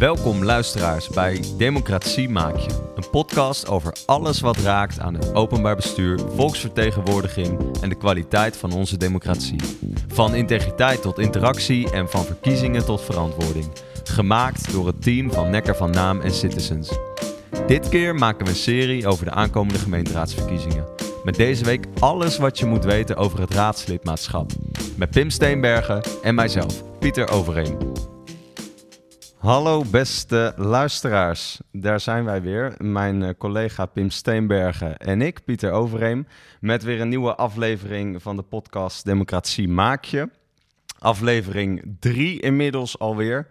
Welkom luisteraars bij Democratie Maak Je. Een podcast over alles wat raakt aan het openbaar bestuur, volksvertegenwoordiging en de kwaliteit van onze democratie. Van integriteit tot interactie en van verkiezingen tot verantwoording. Gemaakt door het team van Nekker van Naam en Citizens. Dit keer maken we een serie over de aankomende gemeenteraadsverkiezingen. Met deze week alles wat je moet weten over het raadslidmaatschap. Met Pim Steenbergen en mijzelf, Pieter Overeem. Hallo beste luisteraars, daar zijn wij weer. Mijn eh, collega Pim Steenbergen en ik, Pieter Overeem, met weer een nieuwe aflevering van de podcast Democratie Maak Je. Aflevering 3 inmiddels alweer.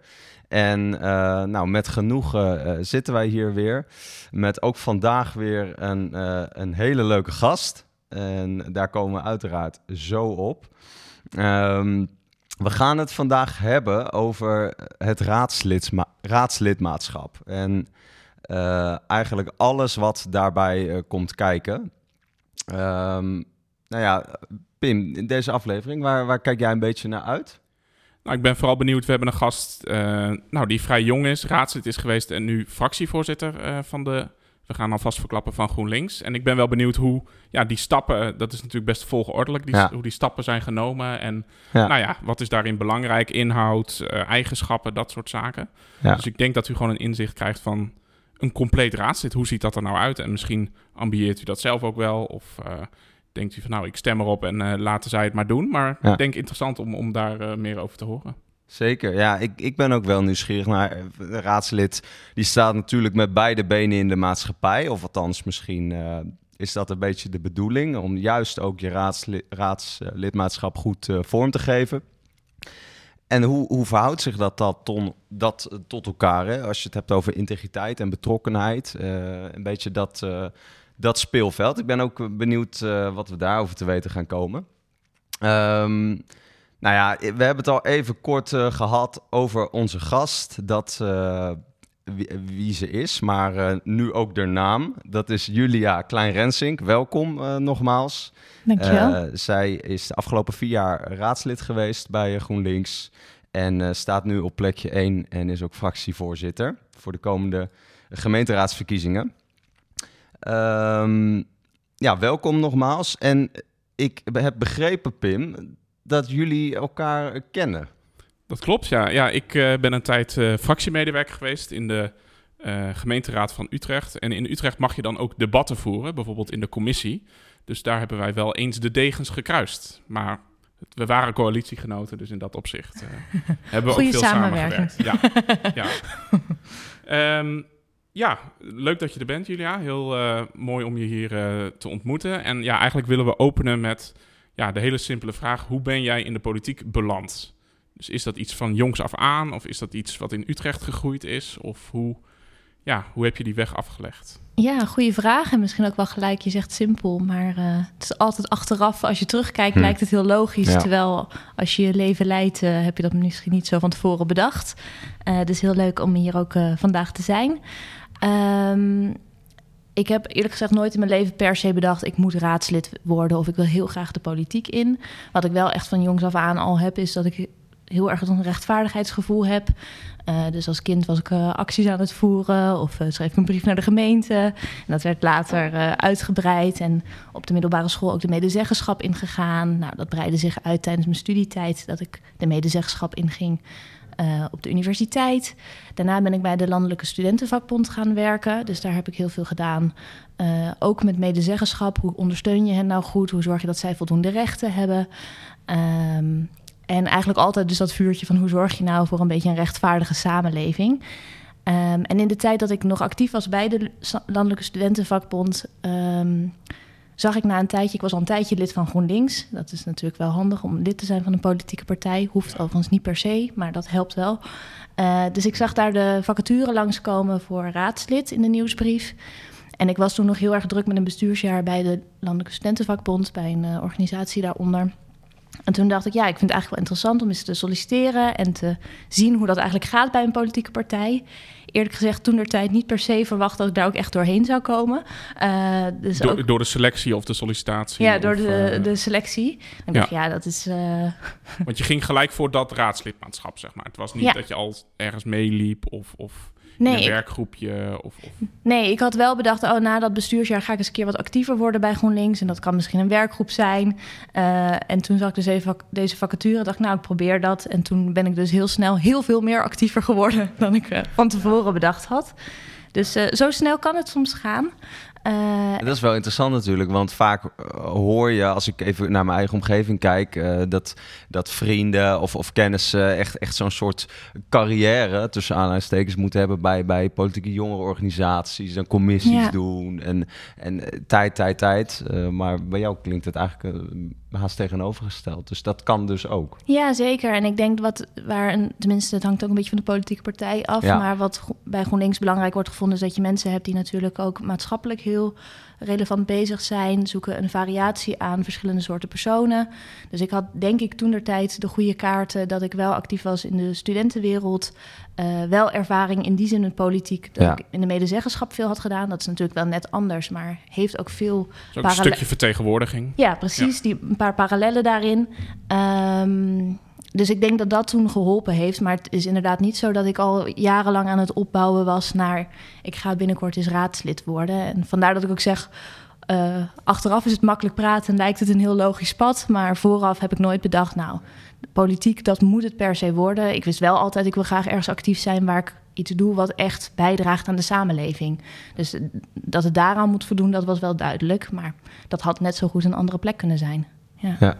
En uh, nou, met genoegen uh, zitten wij hier weer. Met ook vandaag weer een, een hele leuke gast. En daar komen we uiteraard zo op. Um, we gaan het vandaag hebben over het raadslidma raadslidmaatschap. En eigenlijk alles wat daarbij komt kijken. Um, nou ja, Pim, in deze aflevering, waar, waar kijk jij een beetje naar uit? Nou, ik ben vooral benieuwd. We hebben een gast uh, nou, die vrij jong is, raadslid is geweest en nu fractievoorzitter van de. We gaan alvast verklappen van GroenLinks. En ik ben wel benieuwd hoe ja, die stappen, dat is natuurlijk best volgeordelijk, die, ja. hoe die stappen zijn genomen. En ja. nou ja, wat is daarin belangrijk? Inhoud, uh, eigenschappen, dat soort zaken. Ja. Dus ik denk dat u gewoon een inzicht krijgt van een compleet raadslid. Hoe ziet dat er nou uit? En misschien ambieert u dat zelf ook wel. Of denkt u van nou, ik stem erop en uh, laten zij het maar doen. Maar ik denk interessant om, om daar meer over te horen. Zeker, ja. Ik, ik ben ook wel nieuwsgierig naar de raadslid. Die staat natuurlijk met beide benen in de maatschappij. Of althans, misschien uh, is dat een beetje de bedoeling. Om juist ook je raadslid, raadslidmaatschap goed vorm te geven. En hoe, hoe verhoudt zich dat, dat, tot elkaar? Hè? Als je het hebt over integriteit en betrokkenheid. een beetje dat dat speelveld. Ik ben ook benieuwd wat we daarover te weten gaan komen. Um, nou ja, we hebben het al even kort uh, gehad over onze gast, dat, uh, wie, wie, ze is, maar nu ook de naam. Dat is Julia Klein-Rensink. Welkom nogmaals. Dankjewel. zij is de afgelopen vier jaar raadslid geweest bij GroenLinks en staat nu op plekje 1 en is ook fractievoorzitter voor de komende gemeenteraadsverkiezingen. Um, ja, welkom nogmaals. En ik heb begrepen, Pim, dat jullie elkaar kennen. Dat klopt, ja. Ja, ik uh, ben een tijd uh, fractiemedewerker geweest in de uh, gemeenteraad van Utrecht. En in Utrecht mag je dan ook debatten voeren, bijvoorbeeld in de commissie. Dus daar hebben wij wel eens de degens gekruist. Maar we waren coalitiegenoten, dus in dat opzicht hebben we Goeie ook veel samenwerking. samengewerkt. Ja, ja. Um, ja, leuk dat je er bent, Julia. Heel uh, mooi om je hier uh, te ontmoeten. En ja, eigenlijk willen we openen met ja, de hele simpele vraag: hoe ben jij in de politiek beland? Dus is dat iets van jongs af aan, of is dat iets wat in Utrecht gegroeid is? Of hoe, ja, hoe heb je die weg afgelegd? Ja, goede vraag. En misschien ook wel gelijk, je zegt simpel, maar uh, het is altijd achteraf. Als je terugkijkt, hm. lijkt het heel logisch. Ja. Terwijl als je je leven leidt, uh, heb je dat misschien niet zo van tevoren bedacht. Uh, dus heel leuk om hier ook vandaag te zijn. Um, ik heb eerlijk gezegd nooit in mijn leven per se bedacht... ik moet raadslid worden of ik wil heel graag de politiek in. Wat ik wel echt van jongs af aan al heb... is dat ik heel erg een rechtvaardigheidsgevoel heb. Uh, dus als kind was ik uh, acties aan het voeren of uh, schreef ik een brief naar de gemeente. En dat werd later uitgebreid en op de middelbare school ook de medezeggenschap ingegaan. Nou, dat breidde zich uit tijdens mijn studietijd dat ik de medezeggenschap inging. Uh, op de universiteit. Daarna ben ik bij de Landelijke Studentenvakbond gaan werken. Dus daar heb ik heel veel gedaan. Uh, ook met medezeggenschap. Hoe ondersteun je hen nou goed? Hoe zorg je dat zij voldoende rechten hebben? Um, en eigenlijk altijd dus dat vuurtje van hoe zorg je nou voor een beetje een rechtvaardige samenleving. Um, en in de tijd dat ik nog actief was bij de Landelijke Studentenvakbond. Um, zag ik na een tijdje, ik was al een tijdje lid van GroenLinks. Dat is natuurlijk wel handig om lid te zijn van een politieke partij. Hoeft overigens niet per se, maar dat helpt wel. Uh, dus ik zag daar de vacature langskomen voor raadslid in de nieuwsbrief. En ik was toen nog heel erg druk met een bestuursjaar bij de Landelijke Studentenvakbond, bij een uh, organisatie daaronder. En toen dacht ik, ja, ik vind het eigenlijk wel interessant om eens te solliciteren en te zien hoe dat eigenlijk gaat bij een politieke partij. Eerlijk gezegd, toen der tijd niet per se verwacht dat ik daar ook echt doorheen zou komen. Uh, dus door, ook... door, de selectie of de sollicitatie? Ja, door de, uh... de selectie. En ja. dacht ja, dat is. Uh... Want je ging gelijk voor dat raadslidmaatschap, zeg maar. Het was niet ja. dat je al ergens meeliep of. of nee, een werkgroepje? Of, of, Nee, ik had wel bedacht, oh, na dat bestuursjaar ga ik eens een keer wat actiever worden bij GroenLinks. En dat kan misschien een werkgroep zijn. Uh, en toen zag ik dus even deze vacature. dacht nou, ik probeer dat. En toen ben ik dus heel snel heel veel meer actiever geworden dan ik uh, van tevoren bedacht had. Dus uh, zo snel kan het soms gaan. Uh, dat is wel interessant natuurlijk, want vaak eh, hoor je, als ik even naar mijn eigen omgeving kijk, uh, dat, dat vrienden of, of kennissen echt, echt zo'n soort carrière tussen aanhalingstekens moeten hebben bij, bij politieke jongerenorganisaties en commissies ja. doen en, en tijd, tijd, tijd. Uh, maar bij jou klinkt het eigenlijk haast tegenovergesteld. Dus dat kan dus ook. Ja, zeker. En ik denk wat waar een, tenminste, het hangt ook een beetje van de politieke partij af. Ja. Maar wat bij GroenLinks belangrijk wordt gevonden, is dat je mensen hebt die natuurlijk ook maatschappelijk heel relevant bezig zijn, zoeken een variatie aan verschillende soorten personen. Dus ik had denk ik toen der tijd de goede kaarten dat ik wel actief was in de studentenwereld. Uh, wel ervaring in die zin in politiek, dat ja. ik in de medezeggenschap veel had gedaan. Dat is natuurlijk wel net anders, maar heeft ook veel... Ook een stukje vertegenwoordiging. Ja, precies. Ja. Die, een paar parallellen daarin. Um, dus ik denk dat dat toen geholpen heeft. Maar het is inderdaad niet zo dat ik al jarenlang aan het opbouwen was naar... ik ga binnenkort eens raadslid worden. En vandaar dat ik ook zeg... Uh, achteraf is het makkelijk praten en lijkt het een heel logisch pad. Maar vooraf heb ik nooit bedacht, nou, politiek, dat moet het per se worden. Ik wist wel altijd, ik wil graag ergens actief zijn waar ik iets doe wat echt bijdraagt aan de samenleving. Dus dat het daaraan moet voldoen, dat was wel duidelijk. Maar dat had net zo goed een andere plek kunnen zijn. Ja. ja.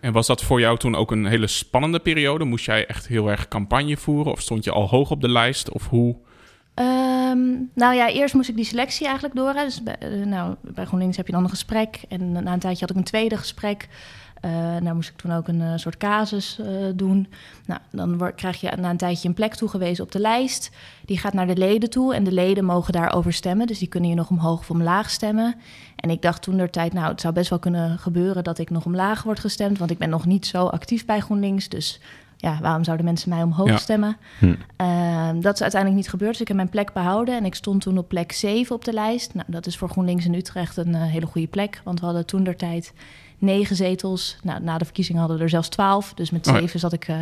En was dat voor jou toen ook een hele spannende periode? Moest jij echt heel erg campagne voeren? Of stond je al hoog op de lijst? Of hoe? Um, nou ja, eerst moest ik die selectie eigenlijk door. Dus bij, uh, nou, bij GroenLinks heb je dan een gesprek. En na een tijdje had ik een tweede gesprek. Uh, nou moest ik toen ook een uh, soort casus uh, doen. Nou, dan krijg je na een tijdje een plek toegewezen op de lijst. Die gaat naar de leden toe en de leden mogen daarover stemmen. Dus die kunnen je nog omhoog of omlaag stemmen. En ik dacht toen der tijd, nou, het zou best wel kunnen gebeuren dat ik nog omlaag word gestemd. Want ik ben nog niet zo actief bij GroenLinks. Dus ja, waarom zouden mensen mij omhoog ja. stemmen? Hm. Uh, dat is uiteindelijk niet gebeurd. Dus ik heb mijn plek behouden. En ik stond toen op plek 7 op de lijst. Nou, dat is voor GroenLinks in Utrecht een hele goede plek. Want we hadden toen der tijd negen zetels. Nou, na de verkiezingen hadden we er zelfs twaalf. Dus met zeven oh ja. zat ik uh,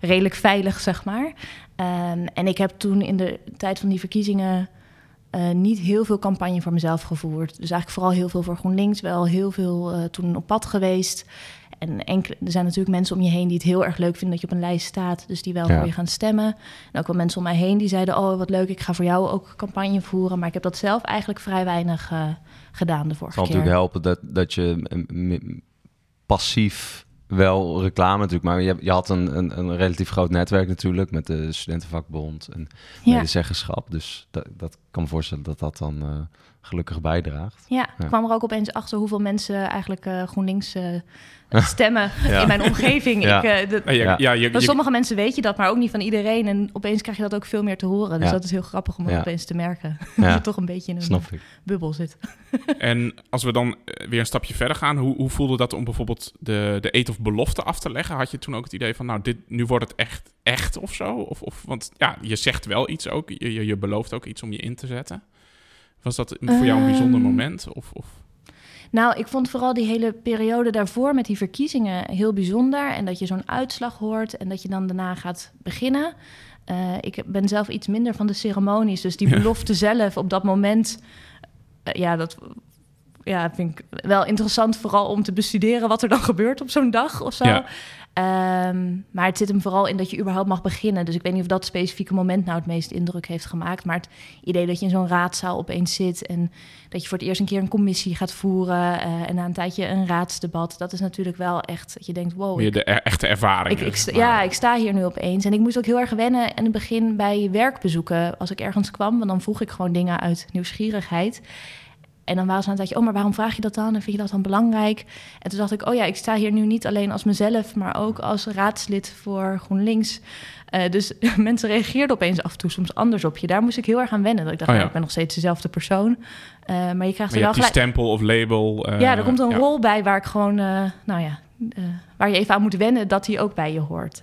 redelijk veilig, zeg maar. Um, en ik heb toen in de tijd van die verkiezingen uh, niet heel veel campagne voor mezelf gevoerd. Dus eigenlijk vooral heel veel voor GroenLinks. Wel heel veel uh, toen op pad geweest. En enkele, er zijn natuurlijk mensen om je heen die het heel erg leuk vinden dat je op een lijst staat. Dus die wel ja. voor je gaan stemmen. En ook wel mensen om mij heen die zeiden: Oh, wat leuk, ik ga voor jou ook campagne voeren. Maar ik heb dat zelf eigenlijk vrij weinig gedaan de vorige keer. Het kan natuurlijk helpen dat, dat je passief wel reclame natuurlijk, maar je, je had een, een, een, relatief groot netwerk natuurlijk met de studentenvakbond en ja. medezeggenschap. Dus dat, dat kan me voorstellen dat dat dan uh, gelukkig bijdraagt. Ja, ja, ik kwam er ook opeens achter hoeveel mensen eigenlijk uh, GroenLinks uh, stemmen ja. in mijn omgeving. Ja. Ik, uh, de, ja, ja, je, van sommige mensen weet je dat, maar ook niet van iedereen. En opeens krijg je dat ook veel meer te horen. Dus dat is heel grappig om opeens te merken. dat je toch een beetje in een bubbel zit. en als we dan weer een stapje verder gaan, hoe, hoe voelde dat om bijvoorbeeld de, de eet of belofte af te leggen? Had je toen ook het idee van, nou, dit, nu wordt het echt, echt of zo? Of, of, want ja, je zegt wel iets ook. Je, je, je belooft ook iets om je in te zetten. Was dat voor jou een bijzonder moment? Of, of? Nou, ik vond vooral die hele periode daarvoor met die verkiezingen heel bijzonder. En dat je zo'n uitslag hoort en dat je dan daarna gaat beginnen. Uh, ik ben zelf iets minder van de ceremonies. Dus die belofte ja. zelf op dat moment. Uh, ja, dat ja, vind ik wel interessant. Vooral om te bestuderen wat er dan gebeurt op zo'n dag of zo. Ja. Um, maar het zit hem vooral in dat je überhaupt mag beginnen. Dus ik weet niet of dat specifieke moment nou het meest indruk heeft gemaakt. Maar het idee dat je in zo'n raadzaal opeens zit en dat je voor het eerst een keer een commissie gaat voeren uh, en na een tijdje een raadsdebat, dat is natuurlijk wel echt dat je denkt, wow. Meer de er, echte ervaring. Ik, ik, ja, ik sta hier nu opeens en ik moest ook heel erg wennen in het begin bij werkbezoeken. Als ik ergens kwam, want dan vroeg ik gewoon dingen uit nieuwsgierigheid. En dan waren ze aan het tijdje, oh, maar waarom vraag je dat dan? En vind je dat dan belangrijk? En toen dacht ik, oh ja, ik sta hier nu niet alleen als mezelf, maar ook als raadslid voor GroenLinks. Uh, dus mensen reageerden opeens af en toe soms anders op je. Daar moest ik heel erg aan wennen. Dat ik dacht, oh, ja. nou, ik ben nog steeds dezelfde persoon. Uh, maar je krijgt maar je er wel gelijk... stempel of label. Uh, ja, er komt een ja. rol bij waar ik gewoon, nou ja, waar je even aan moet wennen dat die ook bij je hoort.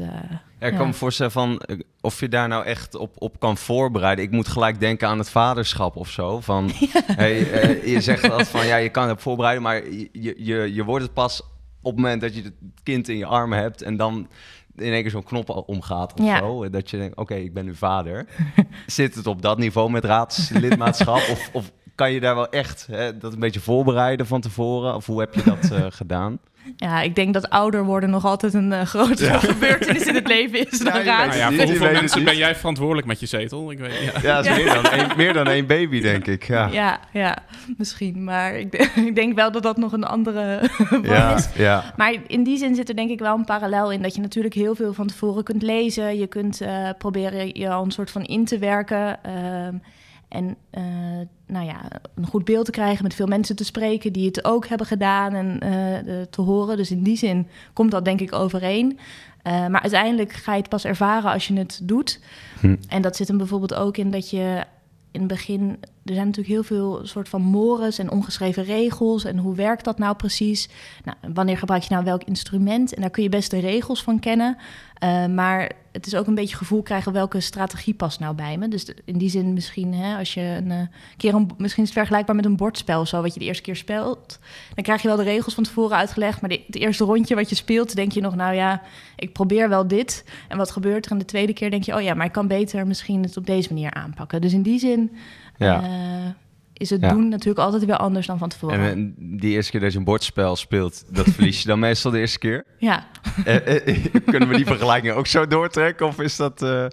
Er kan me voorstellen van of je daar nou echt op, op kan voorbereiden. Ik moet gelijk denken aan het vaderschap of zo. Van, hey, je zegt dat van ja, je kan het voorbereiden, maar je, je, je wordt het pas op het moment dat je het kind in je armen hebt en dan in één keer zo'n knop omgaat of ja. zo. Dat je denkt, oké, ik ben nu vader. Zit het op dat niveau met raadslidmaatschap? of, of kan je daar wel echt hè, dat een beetje voorbereiden van tevoren? Of hoe heb je dat uh, gedaan? Ja, ik denk dat ouder worden nog altijd een uh, grotere gebeurtenis in het leven is dan ja, nou ja, voor hoeveel mensen ben jij verantwoordelijk met je zetel? Ik weet, ja, ja, is Meer, dan één, meer dan één baby, denk ik. Ja, ja, ja misschien. Maar ik, denk, ik denk wel dat dat nog een andere ja, is. Ja. Maar in die zin zit er denk ik wel een parallel in... dat je natuurlijk heel veel van tevoren kunt lezen. Je kunt uh, proberen je al een soort van in te werken... Uh, en uh, nou ja, een goed beeld te krijgen, met veel mensen te spreken die het ook hebben gedaan en uh, te horen. Dus in die zin komt dat denk ik overeen. Uh, maar uiteindelijk ga je het pas ervaren als je het doet. Hm. En dat zit hem bijvoorbeeld ook in dat je in het begin er zijn natuurlijk heel veel soort van mores en ongeschreven regels. En hoe werkt dat nou precies? Nou, wanneer gebruik je nou welk instrument? En daar kun je best de regels van kennen. Uh, maar het is ook een beetje gevoel krijgen welke strategie past nou bij me. Dus in die zin misschien, hè, als je een uh, keer een, misschien is het vergelijkbaar met een bordspel, zo wat je de eerste keer speelt, dan krijg je wel de regels van tevoren uitgelegd, maar het eerste rondje wat je speelt, denk je nog, nou ja, ik probeer wel dit. En wat gebeurt er? En de tweede keer denk je, oh ja, maar ik kan beter misschien het op deze manier aanpakken. Dus in die zin ja. Uh, is het doen natuurlijk altijd weer anders dan van tevoren. En die eerste keer dat je een bordspel speelt, dat verlies je dan meestal de eerste keer? Ja. Eh, eh, kunnen we die vergelijking ook zo doortrekken? Of is dat... Uh...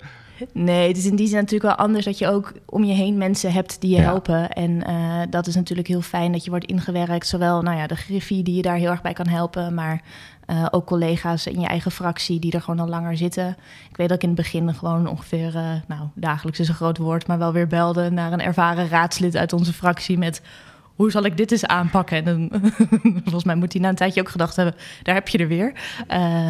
Nee, het is in die zin natuurlijk wel anders dat je ook om je heen mensen hebt die je helpen. En uh, dat is natuurlijk heel fijn dat je wordt ingewerkt. Zowel nou ja, de griffie die je daar heel erg bij kan helpen, maar uh, ook collega's in je eigen fractie die er gewoon al langer zitten. Ik weet dat ik in het begin gewoon ongeveer, uh, nou dagelijks is een groot woord, maar wel weer belde naar een ervaren raadslid uit onze fractie met hoe zal ik dit eens aanpakken? En dan, volgens mij moet hij na een tijdje ook gedacht hebben, daar heb je er weer.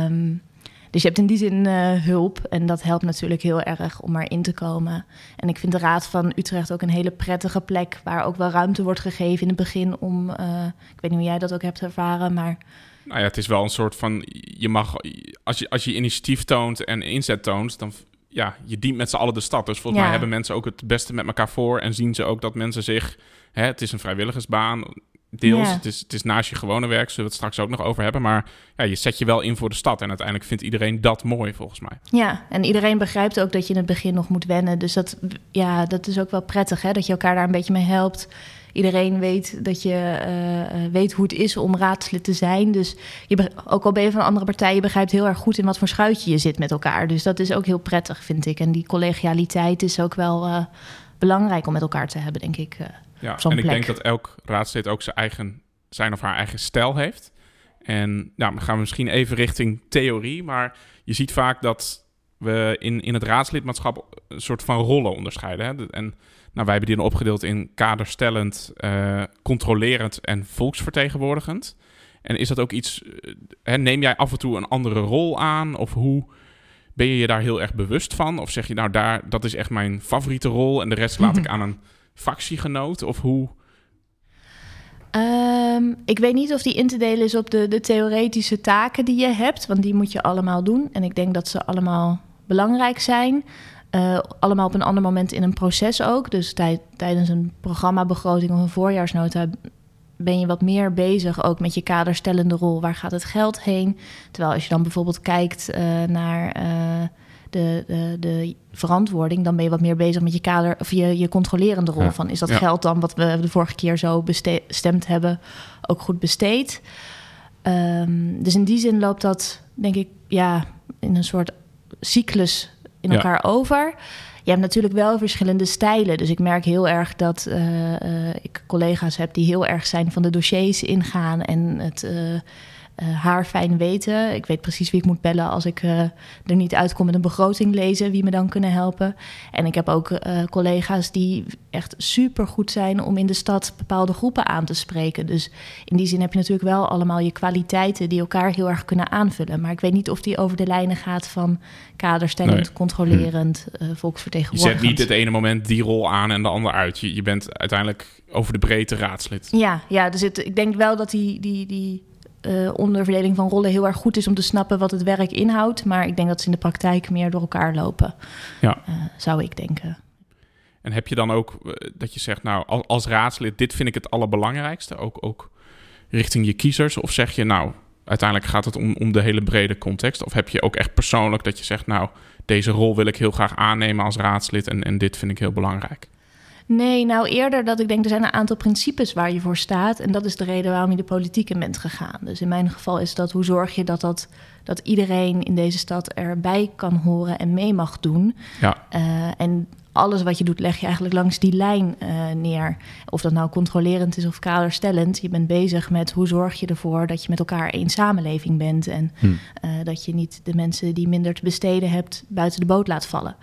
Um, dus je hebt in die zin uh, hulp en dat helpt natuurlijk heel erg om erin te komen. En ik vind de Raad van Utrecht ook een hele prettige plek waar ook wel ruimte wordt gegeven in het begin om, ik weet niet hoe jij dat ook hebt ervaren, maar nou ja, het is wel een soort van, je mag, als je, als je initiatief toont en inzet toont, dan ja, je dient met z'n allen de stad. Dus volgens mij hebben mensen ook het beste met elkaar voor en zien ze ook dat mensen zich, hè, het is een vrijwilligersbaan, deels, het, is, het is naast je gewone werk, zullen we het straks ook nog over hebben, maar ja, je zet je wel in voor de stad en uiteindelijk vindt iedereen dat mooi volgens mij. Ja, en iedereen begrijpt ook dat je in het begin nog moet wennen, dus dat, ja, dat is ook wel prettig, hè, dat je elkaar daar een beetje mee helpt iedereen weet dat je uh, weet hoe het is om raadslid te zijn. Dus je, ook al ben je van een andere partij, je begrijpt heel erg goed in wat voor schuitje je zit met elkaar. Dus dat is ook heel prettig, vind ik. En die collegialiteit is ook wel uh, belangrijk om met elkaar te hebben, denk ik. ja, en ik denk dat elk raadslid ook zijn, eigen, zijn of haar eigen stijl heeft. En nou, dan gaan we misschien even richting theorie. Maar je ziet vaak dat we in, in het raadslidmaatschap een soort van rollen onderscheiden. Hè? En nou, wij hebben die dan opgedeeld in kaderstellend, uh, controlerend en volksvertegenwoordigend. En is dat ook iets, uh, hè, neem jij af en toe een andere rol aan? Of hoe ben je je daar heel erg bewust van? Of zeg je nou, daar, dat is echt mijn favoriete rol en de rest laat ik aan een fractiegenoot? Of hoe... Um, ik weet niet of die in te delen is op de, de theoretische taken die je hebt, want die moet je allemaal doen. En ik denk dat ze allemaal belangrijk zijn. Uh, allemaal op een ander moment in een proces ook. Dus tijd, tijdens een programmabegroting of een voorjaarsnota ben je wat meer bezig ook met je kaderstellende rol. Waar gaat het geld heen? Terwijl als je dan bijvoorbeeld kijkt uh, naar uh, de, de, de, verantwoording, dan ben je wat meer bezig met je kader of je, je controlerende rol. Van is dat geld dan wat we de vorige keer zo bestemd hebben ook goed besteed? Um, dus in die zin loopt dat, denk ik, ja, in een soort cyclus in elkaar over. Je hebt natuurlijk wel verschillende stijlen. Dus ik merk heel erg dat uh, uh, ik collega's heb die heel erg zijn van de dossiers ingaan en het. Uh, uh, haar fijn weten. Ik weet precies wie ik moet bellen als ik uh, er niet uitkom met een begroting lezen, wie me dan kunnen helpen. En ik heb ook uh, collega's die echt super goed zijn om in de stad bepaalde groepen aan te spreken. Dus in die zin heb je natuurlijk wel allemaal je kwaliteiten die elkaar heel erg kunnen aanvullen. Maar ik weet niet of die over de lijnen gaat van kaderstellend, nee. controlerend, hm. volksvertegenwoordigend. Je zet niet het ene moment die rol aan en de ander uit. Je, je bent uiteindelijk over de breedte raadslid. Ja, ja dus het, ik denk wel dat die, die, die uh, onderverdeling van rollen heel erg goed is om te snappen wat het werk inhoudt. Maar ik denk dat ze in de praktijk meer door elkaar lopen. Ja. Uh, zou ik denken. En heb je dan ook dat je zegt, nou, als, als, raadslid, dit vind ik het allerbelangrijkste, ook, ook richting je kiezers? Of zeg je, nou, uiteindelijk gaat het om, om de hele brede context? Of heb je ook echt persoonlijk dat je zegt, nou, deze rol wil ik heel graag aannemen als raadslid en, en dit vind ik heel belangrijk? Nee, nou eerder dat ik denk er zijn een aantal principes waar je voor staat. En dat is de reden waarom je de politiek in bent gegaan. Dus in mijn geval is dat hoe zorg je dat, dat, dat iedereen in deze stad erbij kan horen en mee mag doen. Ja. Uh, en alles wat je doet, leg je eigenlijk langs die lijn uh, neer. Of dat nou controlerend is of kaderstellend. Je bent bezig met hoe zorg je ervoor dat je met elkaar één samenleving bent. En hm. uh, dat je niet de mensen die minder te besteden hebt buiten de boot laat vallen.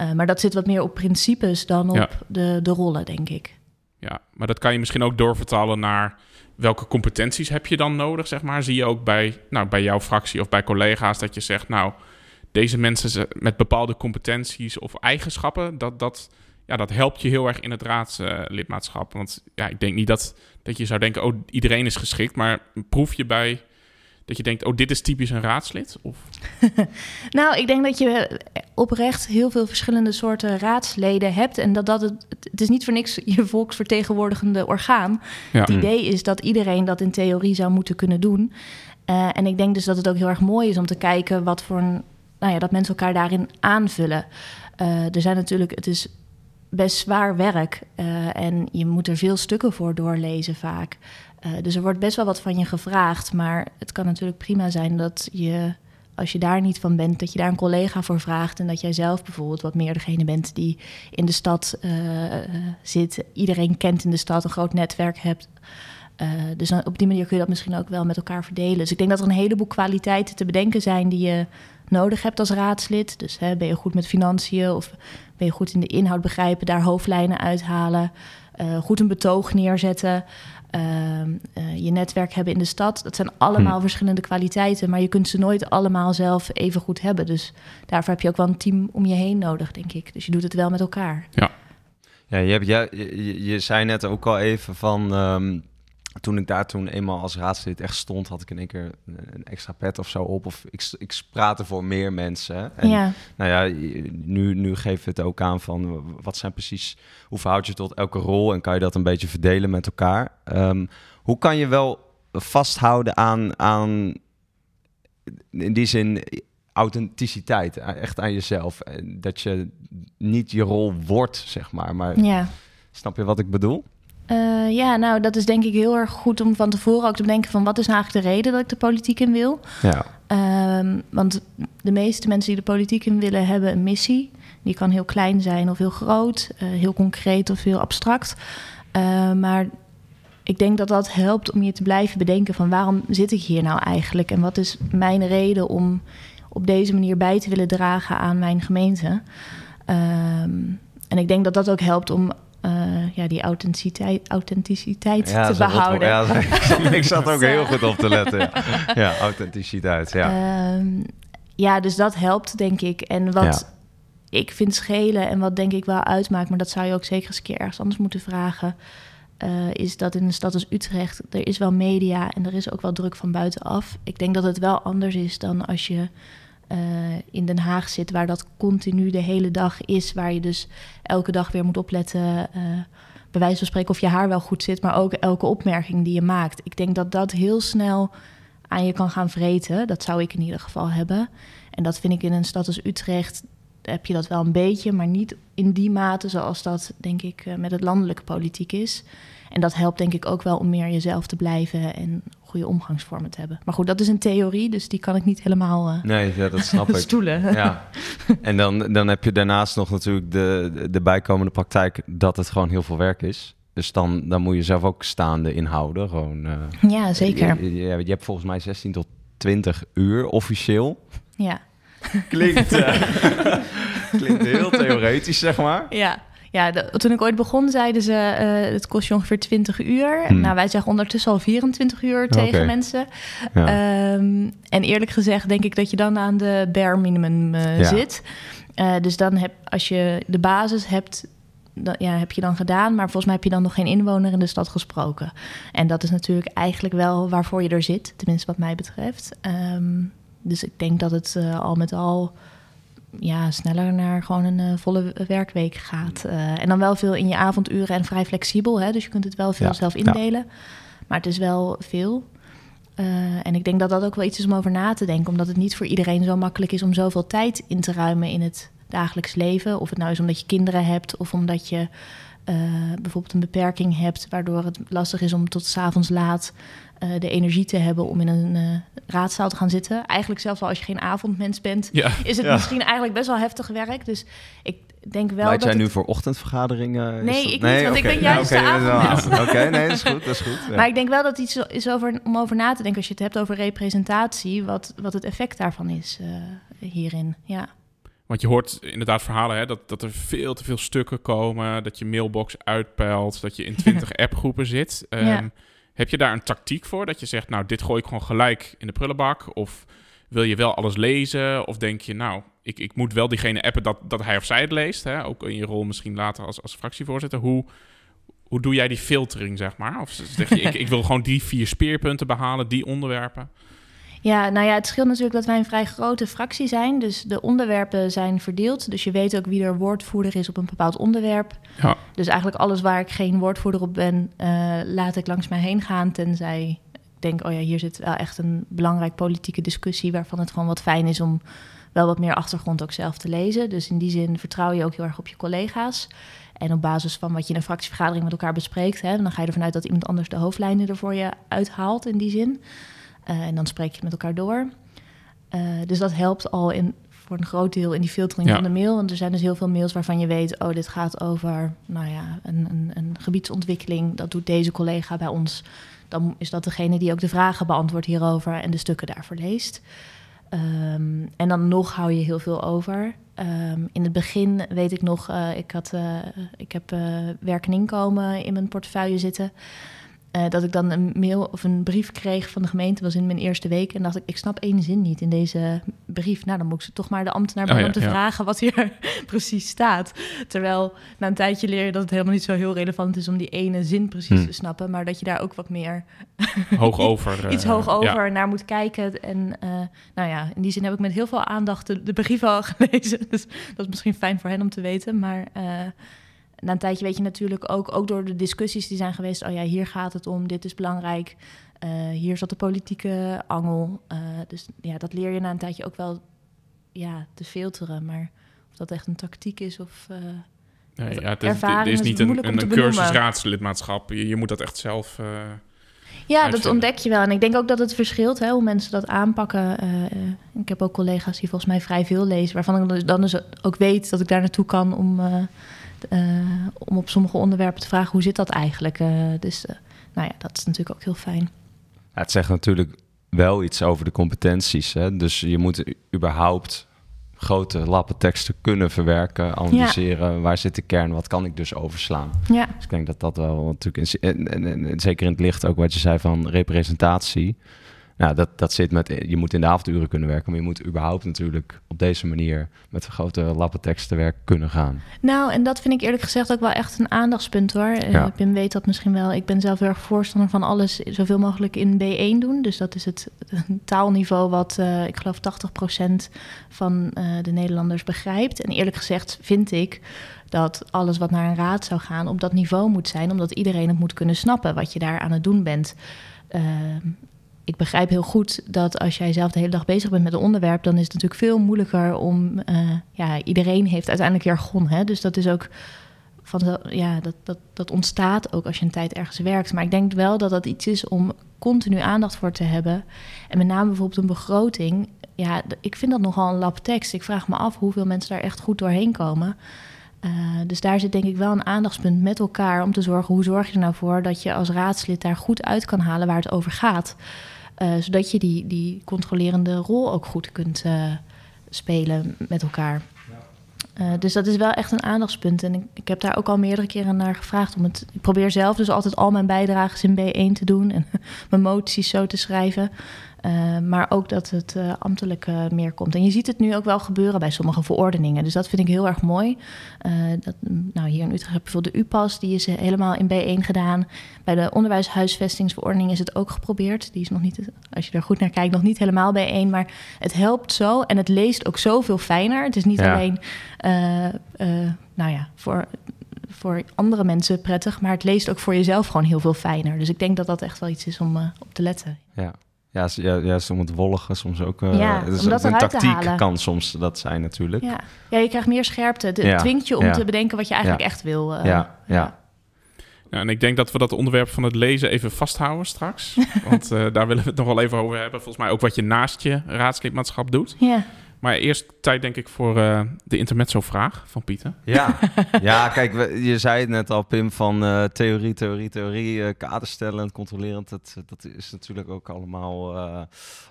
Uh, maar dat zit wat meer op principes dan op de, de rollen, denk ik. Ja, maar dat kan je misschien ook doorvertalen naar welke competenties heb je dan nodig, zeg maar. Zie je ook bij, nou, bij jouw fractie of bij collega's dat je zegt, nou deze mensen met bepaalde competenties of eigenschappen, dat, dat, ja, dat helpt je heel erg in het raadslidmaatschap. Want ja, ik denk niet dat, dat je zou denken, oh, iedereen is geschikt, maar proef je bij dat je denkt, oh, dit is typisch een raadslid? Of? nou, ik denk dat je oprecht heel veel verschillende soorten raadsleden hebt. En dat dat het, het is niet voor niks je volksvertegenwoordigende orgaan. Het idee is dat iedereen dat in theorie zou moeten kunnen doen. Uh, en ik denk dus dat het ook heel erg mooi is om te kijken wat voor een nou ja, dat mensen elkaar daarin aanvullen. Uh, er zijn natuurlijk, het is best zwaar werk uh, en je moet er veel stukken voor doorlezen vaak. Uh, dus er wordt best wel wat van je gevraagd, maar het kan natuurlijk prima zijn dat je, als je daar niet van bent, dat je daar een collega voor vraagt en dat jij zelf bijvoorbeeld wat meer degene bent die in de stad zit, iedereen kent in de stad, een groot netwerk hebt. dus op die manier kun je dat misschien ook wel met elkaar verdelen. Dus ik denk dat er een heleboel kwaliteiten te bedenken zijn die je nodig hebt als raadslid. Dus hè, ben je goed met financiën of ben je goed in de inhoud begrijpen, daar hoofdlijnen uithalen, goed een betoog neerzetten, uh, uh, je netwerk hebben in de stad. Dat zijn allemaal hm. verschillende kwaliteiten, maar je kunt ze nooit allemaal zelf even goed hebben. Dus daarvoor heb je ook wel een team om je heen nodig, denk ik. Dus je doet het wel met elkaar. Ja. Ja, je, hebt, je, je, je zei net ook al even van um, toen ik daar toen eenmaal als raadslid echt stond, had ik in één keer een extra pet of zo op. Of ik, ik praatte voor meer mensen. En ja. nou ja, nu, nu geef het ook aan van wat zijn precies, hoe verhoud je tot elke rol en kan je dat een beetje verdelen met elkaar. Um, hoe kan je wel vasthouden aan, aan in die zin authenticiteit, echt aan jezelf. Dat je niet je rol wordt, zeg maar. Maar ja. snap je wat ik bedoel? Uh, ja, nou, dat is denk ik heel erg goed om van tevoren ook te bedenken van wat is nou eigenlijk de reden dat ik de politiek in wil. Ja. Um, want de meeste mensen die de politiek in willen hebben een missie. Die kan heel klein zijn of heel groot, uh, heel concreet of heel abstract. Uh, maar ik denk dat dat helpt om je te blijven bedenken van waarom zit ik hier nou eigenlijk en wat is mijn reden om op deze manier bij te willen dragen aan mijn gemeente. Um, en ik denk dat dat ook helpt om uh, ja, die authenticiteit, authenticiteit ja, te behouden. ja, ik zat ook heel goed op te letten. Ja, ja authenticiteit. Ja. Um, ja, dus dat helpt, denk ik. En wat ik vind schelen en wat denk ik wel uitmaakt, maar dat zou je ook zeker eens een keer ergens anders moeten vragen. Uh, is dat in een stad als Utrecht, er is wel media en er is ook wel druk van buitenaf. Ik denk dat het wel anders is dan als je uh, in Den Haag zit, waar dat continu de hele dag is, waar je dus elke dag weer moet opletten, uh, bij wijze van spreken of je haar wel goed zit, maar ook elke opmerking die je maakt. Ik denk dat dat heel snel aan je kan gaan vreten. Dat zou ik in ieder geval hebben. En dat vind ik in een stad als Utrecht heb je dat wel een beetje, maar niet in die mate zoals dat denk ik uh, met het landelijke politiek is. En dat helpt denk ik ook wel om meer jezelf te blijven en goede omgangsvormen te hebben. Maar goed, dat is een theorie, dus die kan ik niet helemaal uh, nee, ja, dat snap ik. stoelen. Ja. En dan, dan heb je daarnaast nog natuurlijk de, de bijkomende praktijk dat het gewoon heel veel werk is. Dus dan, dan moet je zelf ook staande inhouden. Gewoon, uh, ja, zeker. Je, je, je, hebt volgens mij 16 tot 20 uur officieel. Ja. Klinkt, uh, klinkt heel theoretisch, zeg maar. Ja. Ja, toen ik ooit begon, zeiden ze: uh, het kost je ongeveer 20 uur. Hmm. Nou, wij zeggen ondertussen al 24 uur tegen mensen. Um, en eerlijk gezegd, denk ik dat je dan aan de bare minimum uh, ja. zit. Uh, dus dan heb als je de basis hebt dat, ja, heb je dan gedaan, maar volgens mij heb je dan nog geen inwoner in de stad gesproken. En dat is natuurlijk eigenlijk wel waarvoor je er zit, tenminste wat mij betreft. Ehm, dus ik denk dat het al met al ja, sneller naar gewoon een uh, volle werkweek gaat. Uh, en dan wel veel in je avonduren en vrij flexibel. Hè? Dus je kunt het wel veel ja, zelf indelen. Ja. Maar het is wel veel. Uh, en ik denk dat dat ook wel iets is om over na te denken. Omdat het niet voor iedereen zo makkelijk is om zoveel tijd in te ruimen in het dagelijks leven. Of het nou is omdat je kinderen hebt of omdat je bijvoorbeeld een beperking hebt, waardoor het lastig is om tot s'avonds laat uh, de energie te hebben om in een uh, raadzaal te gaan zitten. Eigenlijk zelfs al als je geen avondmens bent, ja. is het ja. misschien eigenlijk best wel heftig werk. Dus ik denk wel. Leid dat jij het... nu voor ochtendvergaderingen? Nee, ik niet, want okay. ik ben juist ja, okay, de avondmens. Oké, okay, nee, dat is goed. Dat is goed maar ik denk wel dat iets is over, om over na te denken als je het hebt over representatie, wat, wat het effect daarvan is hierin. Ja. Want je hoort inderdaad verhalen hè, dat, dat er veel te veel stukken komen, dat je mailbox uitpeilt, dat je in twintig appgroepen zit. Um, ja. Heb je daar een tactiek voor? Dat je zegt, nou, dit gooi ik gewoon gelijk in de prullenbak? Of wil je wel alles lezen? Of denk je, nou, ik, ik moet wel diegene appen dat, dat hij of zij het leest? Hè? Ook in je rol misschien later als, als fractievoorzitter. Hoe, hoe doe jij die filtering, zeg maar? Of zeg je, ik, ik wil gewoon die vier speerpunten behalen, die onderwerpen? Ja, nou ja, het scheelt natuurlijk dat wij een vrij grote fractie zijn. Dus de onderwerpen zijn verdeeld. Dus je weet ook wie er woordvoerder is op een bepaald onderwerp. Ja. Dus eigenlijk alles waar ik geen woordvoerder op ben, uh, laat ik langs mij heen gaan. Tenzij ik denk, oh ja, hier zit wel echt een belangrijk politieke discussie... waarvan het gewoon wat fijn is om wel wat meer achtergrond ook zelf te lezen. Dus in die zin vertrouw je ook heel erg op je collega's. En op basis van wat je in een fractievergadering met elkaar bespreekt... Hè, dan ga je ervan uit dat iemand anders de hoofdlijnen er voor je uithaalt in die zin... Uh, en dan spreek je met elkaar door. Uh, dus dat helpt al in, voor een groot deel in die filtering ja. van de mail. Want er zijn dus heel veel mails waarvan je weet... oh, dit gaat over nou ja, een, een, een gebiedsontwikkeling. Dat doet deze collega bij ons. Dan is dat degene die ook de vragen beantwoordt hierover... en de stukken daarvoor leest. Um, en dan nog hou je heel veel over. Um, in het begin weet ik nog, uh, ik, had, uh, ik heb uh, werk en inkomen in mijn portefeuille zitten... Uh, dat ik dan een mail of een brief kreeg van de gemeente, was in mijn eerste week. En dacht ik, ik snap één zin niet in deze brief. Nou, dan moet ik toch maar de ambtenaar oh, ja, om te ja. vragen wat hier precies staat. Terwijl na een tijdje leer je dat het helemaal niet zo heel relevant is om die ene zin precies hm. te snappen. Maar dat je daar ook wat meer hoog over, iets uh, hoog over ja. naar moet kijken. En uh, nou ja, in die zin heb ik met heel veel aandacht de, de brief al gelezen. Dus dat is misschien fijn voor hen om te weten. Maar na een tijdje weet je natuurlijk ook, ook door de discussies die zijn geweest, oh ja, hier gaat het om, dit is belangrijk, uh, hier zat de politieke angel. Uh, dus ja, dat leer je na een tijdje ook wel ja, te filteren. Maar of dat echt een tactiek is of. Uh, nee, ja, het is, het is niet een, een, een cursus raadslidmaatschap. Je, je, moet dat echt zelf. ja, uitvinden. dat ontdek je wel. En ik denk ook dat het verschilt hè, hoe mensen dat aanpakken. ik heb ook collega's die volgens mij vrij veel lezen, waarvan ik dan dus ook weet dat ik daar naartoe kan om uh, om op sommige onderwerpen te vragen hoe zit dat eigenlijk. Uh, dus uh, nou ja, dat is natuurlijk ook heel fijn. Ja, het zegt natuurlijk wel iets over de competenties. Hè? Dus je moet überhaupt grote lappen teksten kunnen verwerken, analyseren. Ja. Waar zit de kern? Wat kan ik dus overslaan? Ja. Dus ik denk dat dat wel natuurlijk, in, en, en, en, zeker in het licht ook wat je zei van representatie. Nou, dat, dat zit met, je moet in de avonduren kunnen werken, maar je moet überhaupt natuurlijk op deze manier met grote lappen tekst te werk kunnen gaan. Nou, en dat vind ik eerlijk gezegd ook wel echt een aandachtspunt hoor. Ja. Uh, Pim weet dat misschien wel. Ik ben zelf heel erg voorstander van alles zoveel mogelijk in B1 doen. Dus dat is het taalniveau wat uh, ik geloof 80% van uh, de Nederlanders begrijpt. En eerlijk gezegd vind ik dat alles wat naar een raad zou gaan op dat niveau moet zijn, omdat iedereen het moet kunnen snappen wat je daar aan het doen bent. Uh, ik begrijp heel goed dat als jij zelf de hele dag bezig bent met een onderwerp, dan is het natuurlijk veel moeilijker om. Uh, ja, iedereen heeft uiteindelijk jargon. Hè? Dus dat is ook. Van, ja, dat, dat, dat ontstaat ook als je een tijd ergens werkt. Maar ik denk wel dat dat iets is om continu aandacht voor te hebben. En met name bijvoorbeeld een begroting. Ja, ik vind dat nogal een lab tekst. Ik vraag me af hoeveel mensen daar echt goed doorheen komen. Uh, dus daar zit denk ik wel een aandachtspunt met elkaar om te zorgen hoe zorg je er nou voor dat je als raadslid daar goed uit kan halen waar het over gaat. Uh, zodat je die, die controlerende rol ook goed kunt uh, spelen met elkaar. Uh, dus dat is wel echt een aandachtspunt. En ik, ik, heb daar ook al meerdere keren naar gevraagd. Om het, ik probeer zelf dus altijd al mijn bijdrages in B1 te doen. En mijn moties zo te schrijven. Uh, maar ook dat het uh, ambtelijk uh, meer komt. En je ziet het nu ook wel gebeuren bij sommige verordeningen. Dus dat vind ik heel erg mooi. dat, nou, hier in Utrecht heb je bijvoorbeeld de UPAS, die is helemaal in B1 gedaan. Bij de onderwijshuisvestingsverordening is het ook geprobeerd. Die is nog niet, als je er goed naar kijkt, nog niet helemaal B1. Maar het helpt zo en het leest ook zoveel fijner. Het is niet ja. alleen, nou ja, voor voor andere mensen prettig, maar het leest ook voor jezelf gewoon heel veel fijner. Dus ik denk dat dat echt wel iets is om uh, op te letten. Ja. Ja, ja, ja, soms het wollige, soms ook. Uh, ja, het is een tactiek kan soms dat zijn natuurlijk. Ja, ja je krijgt meer scherpte. Het ja. dwingt je om te bedenken wat je eigenlijk echt wil. Uh, ja, ja. Ja, en ik denk dat we dat onderwerp van het lezen even vasthouden straks. Want uh, daar willen we het nog wel even over hebben. Volgens mij ook wat je naast je raadslidmaatschap doet. Ja. Maar eerst tijd denk ik voor uh, de intermezzo-vraag van Pieter. Ja, ja kijk, we, je zei het net al, Pim, van uh, theorie, theorie, theorie, uh, kaderstellend, controlerend. Dat, dat is natuurlijk ook allemaal,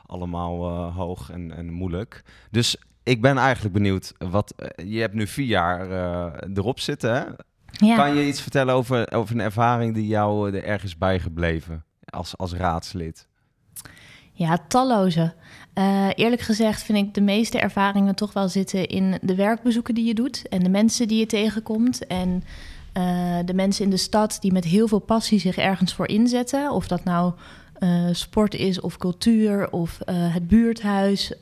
allemaal hoog en, en moeilijk. Dus ik ben eigenlijk benieuwd, wat, je hebt nu vier jaar erop zitten, hè? Ja. Kan je iets vertellen over, over een ervaring die jou er ergens bijgebleven als, als raadslid? Ja, talloze. Uh, eerlijk gezegd vind ik de meeste ervaringen toch wel zitten in de werkbezoeken die je doet en de mensen die je tegenkomt. En uh, de mensen in de stad die met heel veel passie zich ergens voor inzetten. Of dat nou uh, sport is of cultuur of het buurthuis,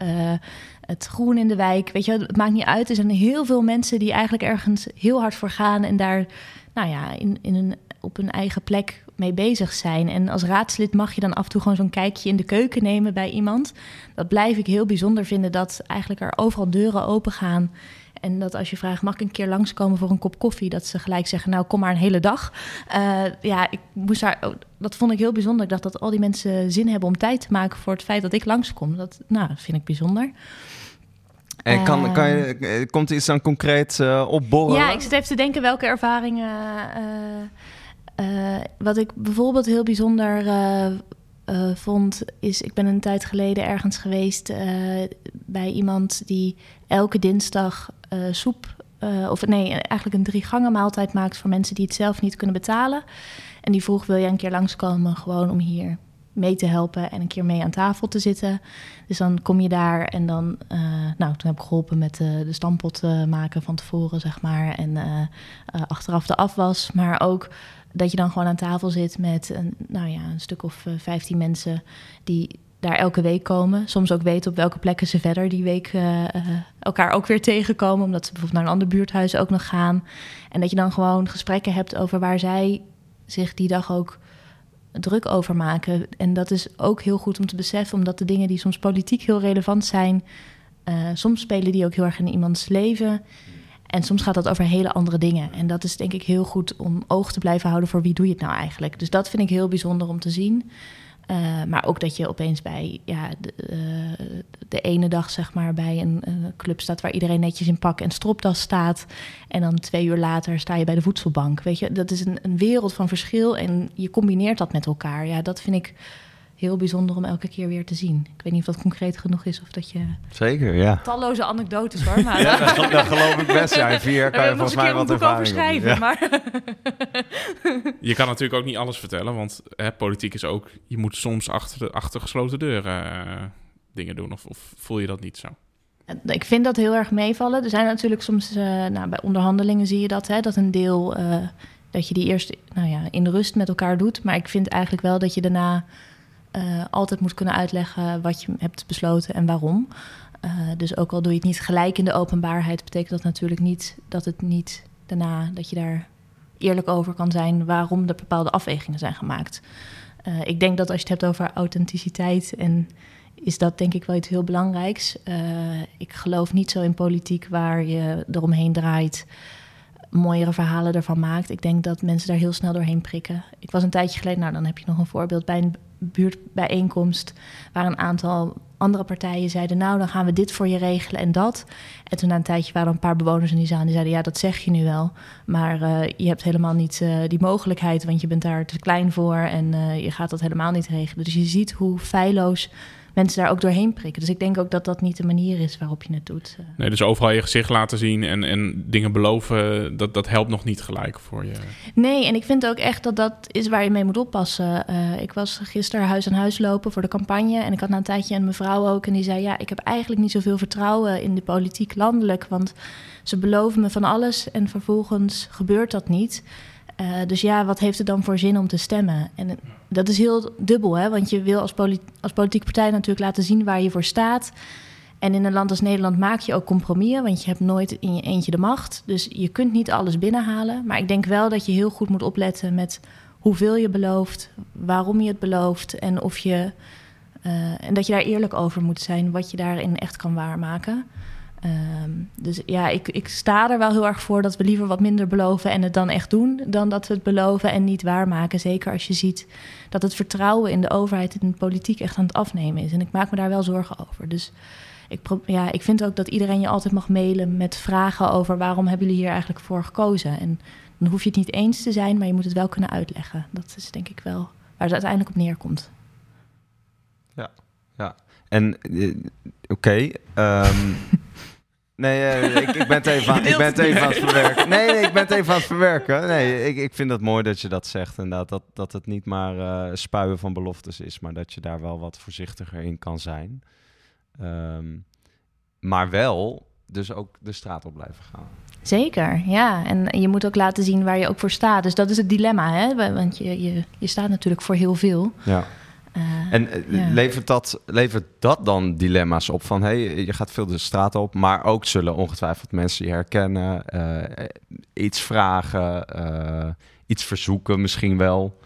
het groen in de wijk. Weet je, het maakt niet uit. Er zijn heel veel mensen die eigenlijk ergens heel hard voor gaan en daar nou ja, in, in een, op hun eigen plek mee bezig zijn. En als raadslid mag je dan af en toe gewoon zo'n kijkje in de keuken nemen bij iemand. Dat blijf ik heel bijzonder vinden, dat eigenlijk er overal deuren open gaan. En dat als je vraagt, mag ik een keer langskomen voor een kop koffie? Dat ze gelijk zeggen, nou kom maar een hele dag. Uh, ja, ik moest daar, dat vond ik heel bijzonder. Ik dacht dat al die mensen zin hebben om tijd te maken voor het feit dat ik langskom. Dat, nou, dat vind ik bijzonder. En kan, kan je, eh, komt er iets dan concreet uh, opborren? Ja, ik zit even te denken welke ervaringen... Uh, uh, wat ik bijvoorbeeld heel bijzonder uh, uh, vond, is ik ben een tijd geleden ergens geweest bij iemand die elke dinsdag soep, of nee, eigenlijk een drie gangen maaltijd maakt voor mensen die het zelf niet kunnen betalen. En die vroeg: wil jij een keer langskomen gewoon om hier mee te helpen en een keer mee aan tafel te zitten. Dus dan kom je daar en dan, nou, toen heb ik geholpen met uh, de stampot maken van tevoren, zeg maar, en achteraf de afwas, maar ook dat je dan gewoon aan tafel zit met een, nou ja, een stuk of eh, 15 mensen die daar elke week komen. Soms ook weten op welke plekken ze verder die week elkaar ook weer tegenkomen. Omdat ze bijvoorbeeld naar een ander buurthuis ook nog gaan. En dat je dan gewoon gesprekken hebt over waar zij zich die dag ook druk over maken. En dat is ook heel goed om te beseffen, omdat de dingen die soms politiek heel relevant zijn, soms spelen die ook heel erg in iemands leven. En soms gaat dat over hele andere dingen. En dat is denk ik heel goed om oog te blijven houden voor wie doe je het nou eigenlijk. Dus dat vind ik heel bijzonder om te zien. Uh, maar ook dat je opeens bij ja, de, uh, de, ene dag zeg maar bij een club staat waar iedereen netjes in pak en stropdas staat. En dan twee uur later sta je bij de voedselbank. Weet je, dat is een, een wereld van verschil en je combineert dat met elkaar. Ja, dat vind ik heel bijzonder om elke keer weer te zien. Ik weet niet of dat concreet genoeg is of dat je... Zeker, ja. Talloze anekdotes hoor. Maar ja, dat, geloof ik best. Ja, in vier kan je volgens mij wat ervaring schrijven, ja. maar... je kan natuurlijk ook niet alles vertellen, want hè, politiek is ook... Je moet soms achter, de, achter gesloten deuren uh, dingen doen. Of, of voel je dat niet zo? Ik vind dat heel erg meevallen. Er zijn natuurlijk soms, uh, nou, bij onderhandelingen zie je dat, hè, dat een deel, uh, dat je die eerst nou ja, in rust met elkaar doet. Maar ik vind eigenlijk wel dat je daarna uh, altijd moet kunnen uitleggen wat je hebt besloten en waarom. Uh, dus ook al doe je het niet gelijk in de openbaarheid, betekent dat natuurlijk niet dat het niet daarna dat je daar eerlijk over kan zijn waarom er bepaalde afwegingen zijn gemaakt. Uh, ik denk dat als je het hebt over authenticiteit en is dat denk ik wel iets heel belangrijks. ik geloof niet zo in politiek waar je eromheen draait mooiere verhalen ervan maakt. Ik denk dat mensen daar heel snel doorheen prikken. Ik was een tijdje geleden, nou dan heb je nog een voorbeeld bij een buurtbijeenkomst waar een aantal andere partijen zeiden, nou, dan gaan we dit voor je regelen en dat. En toen na een tijdje waren een paar bewoners in die die zeiden, ja, dat zeg je nu wel. Maar uh, je hebt helemaal niet uh, die mogelijkheid, want je bent daar te klein voor en uh, je gaat dat helemaal niet regelen. Dus je ziet hoe feilloos mensen daar ook doorheen prikken. Dus ik denk ook dat dat niet de manier is waarop je het doet. Eh. Nee, dus overal je gezicht laten zien en, en dingen beloven, dat, dat helpt nog niet gelijk voor je. Nee, en ik vind ook echt dat dat is waar je mee moet oppassen. Uh, ik was gisteren huis aan huis lopen voor de campagne en ik had na een tijdje een mevrouw ook en die zei, ja, ik heb eigenlijk niet zoveel vertrouwen in de politiek landelijk, want ze beloven me van alles en vervolgens gebeurt dat niet. Uh, dus ja, wat heeft het dan voor zin om te stemmen? En dat is heel dubbel, hè? want je wil als, als politieke partij natuurlijk laten zien waar je voor staat. En in een land als Nederland maak je ook compromissen, want je hebt nooit in je eentje de macht. Dus je kunt niet alles binnenhalen. Maar ik denk wel dat je heel goed moet opletten met hoeveel je belooft, waarom je het belooft en of je. Uh, en dat je daar eerlijk over moet zijn, wat je daarin echt kan waarmaken. Um, dus ja, ik, ik sta er wel heel erg voor dat we liever wat minder beloven en het dan echt doen, dan dat we het beloven en niet waarmaken. Zeker als je ziet dat het vertrouwen in de overheid en de politiek echt aan het afnemen is. En ik maak me daar wel zorgen over. Dus ik, ja, ik vind ook dat iedereen je altijd mag mailen met vragen over waarom hebben jullie hier eigenlijk voor gekozen. En dan hoef je het niet eens te zijn, maar je moet het wel kunnen uitleggen. Dat is denk ik wel waar het uiteindelijk op neerkomt. Ja, ja. En uh, oké. Okay, um... Nee, uh, ik, ik, ben het even, aan, ik ben het even aan het verwerken. Nee, nee, ik ben het even aan het verwerken. Nee, ik, ik vind het mooi dat je dat zegt. Inderdaad, dat, dat het niet maar uh, spuien van beloftes is, maar dat je daar wel wat voorzichtiger in kan zijn. Um, maar wel dus ook de straat op blijven gaan. Zeker, ja. En je moet ook laten zien waar je ook voor staat. Dus dat is het dilemma, hè? Want je, je, je staat natuurlijk voor heel veel. Ja. Uh, en uh, levert, dat, levert dat dan dilemma's op van hey, je gaat veel de straat op, maar ook zullen ongetwijfeld mensen je herkennen, uh, iets vragen, iets verzoeken misschien wel.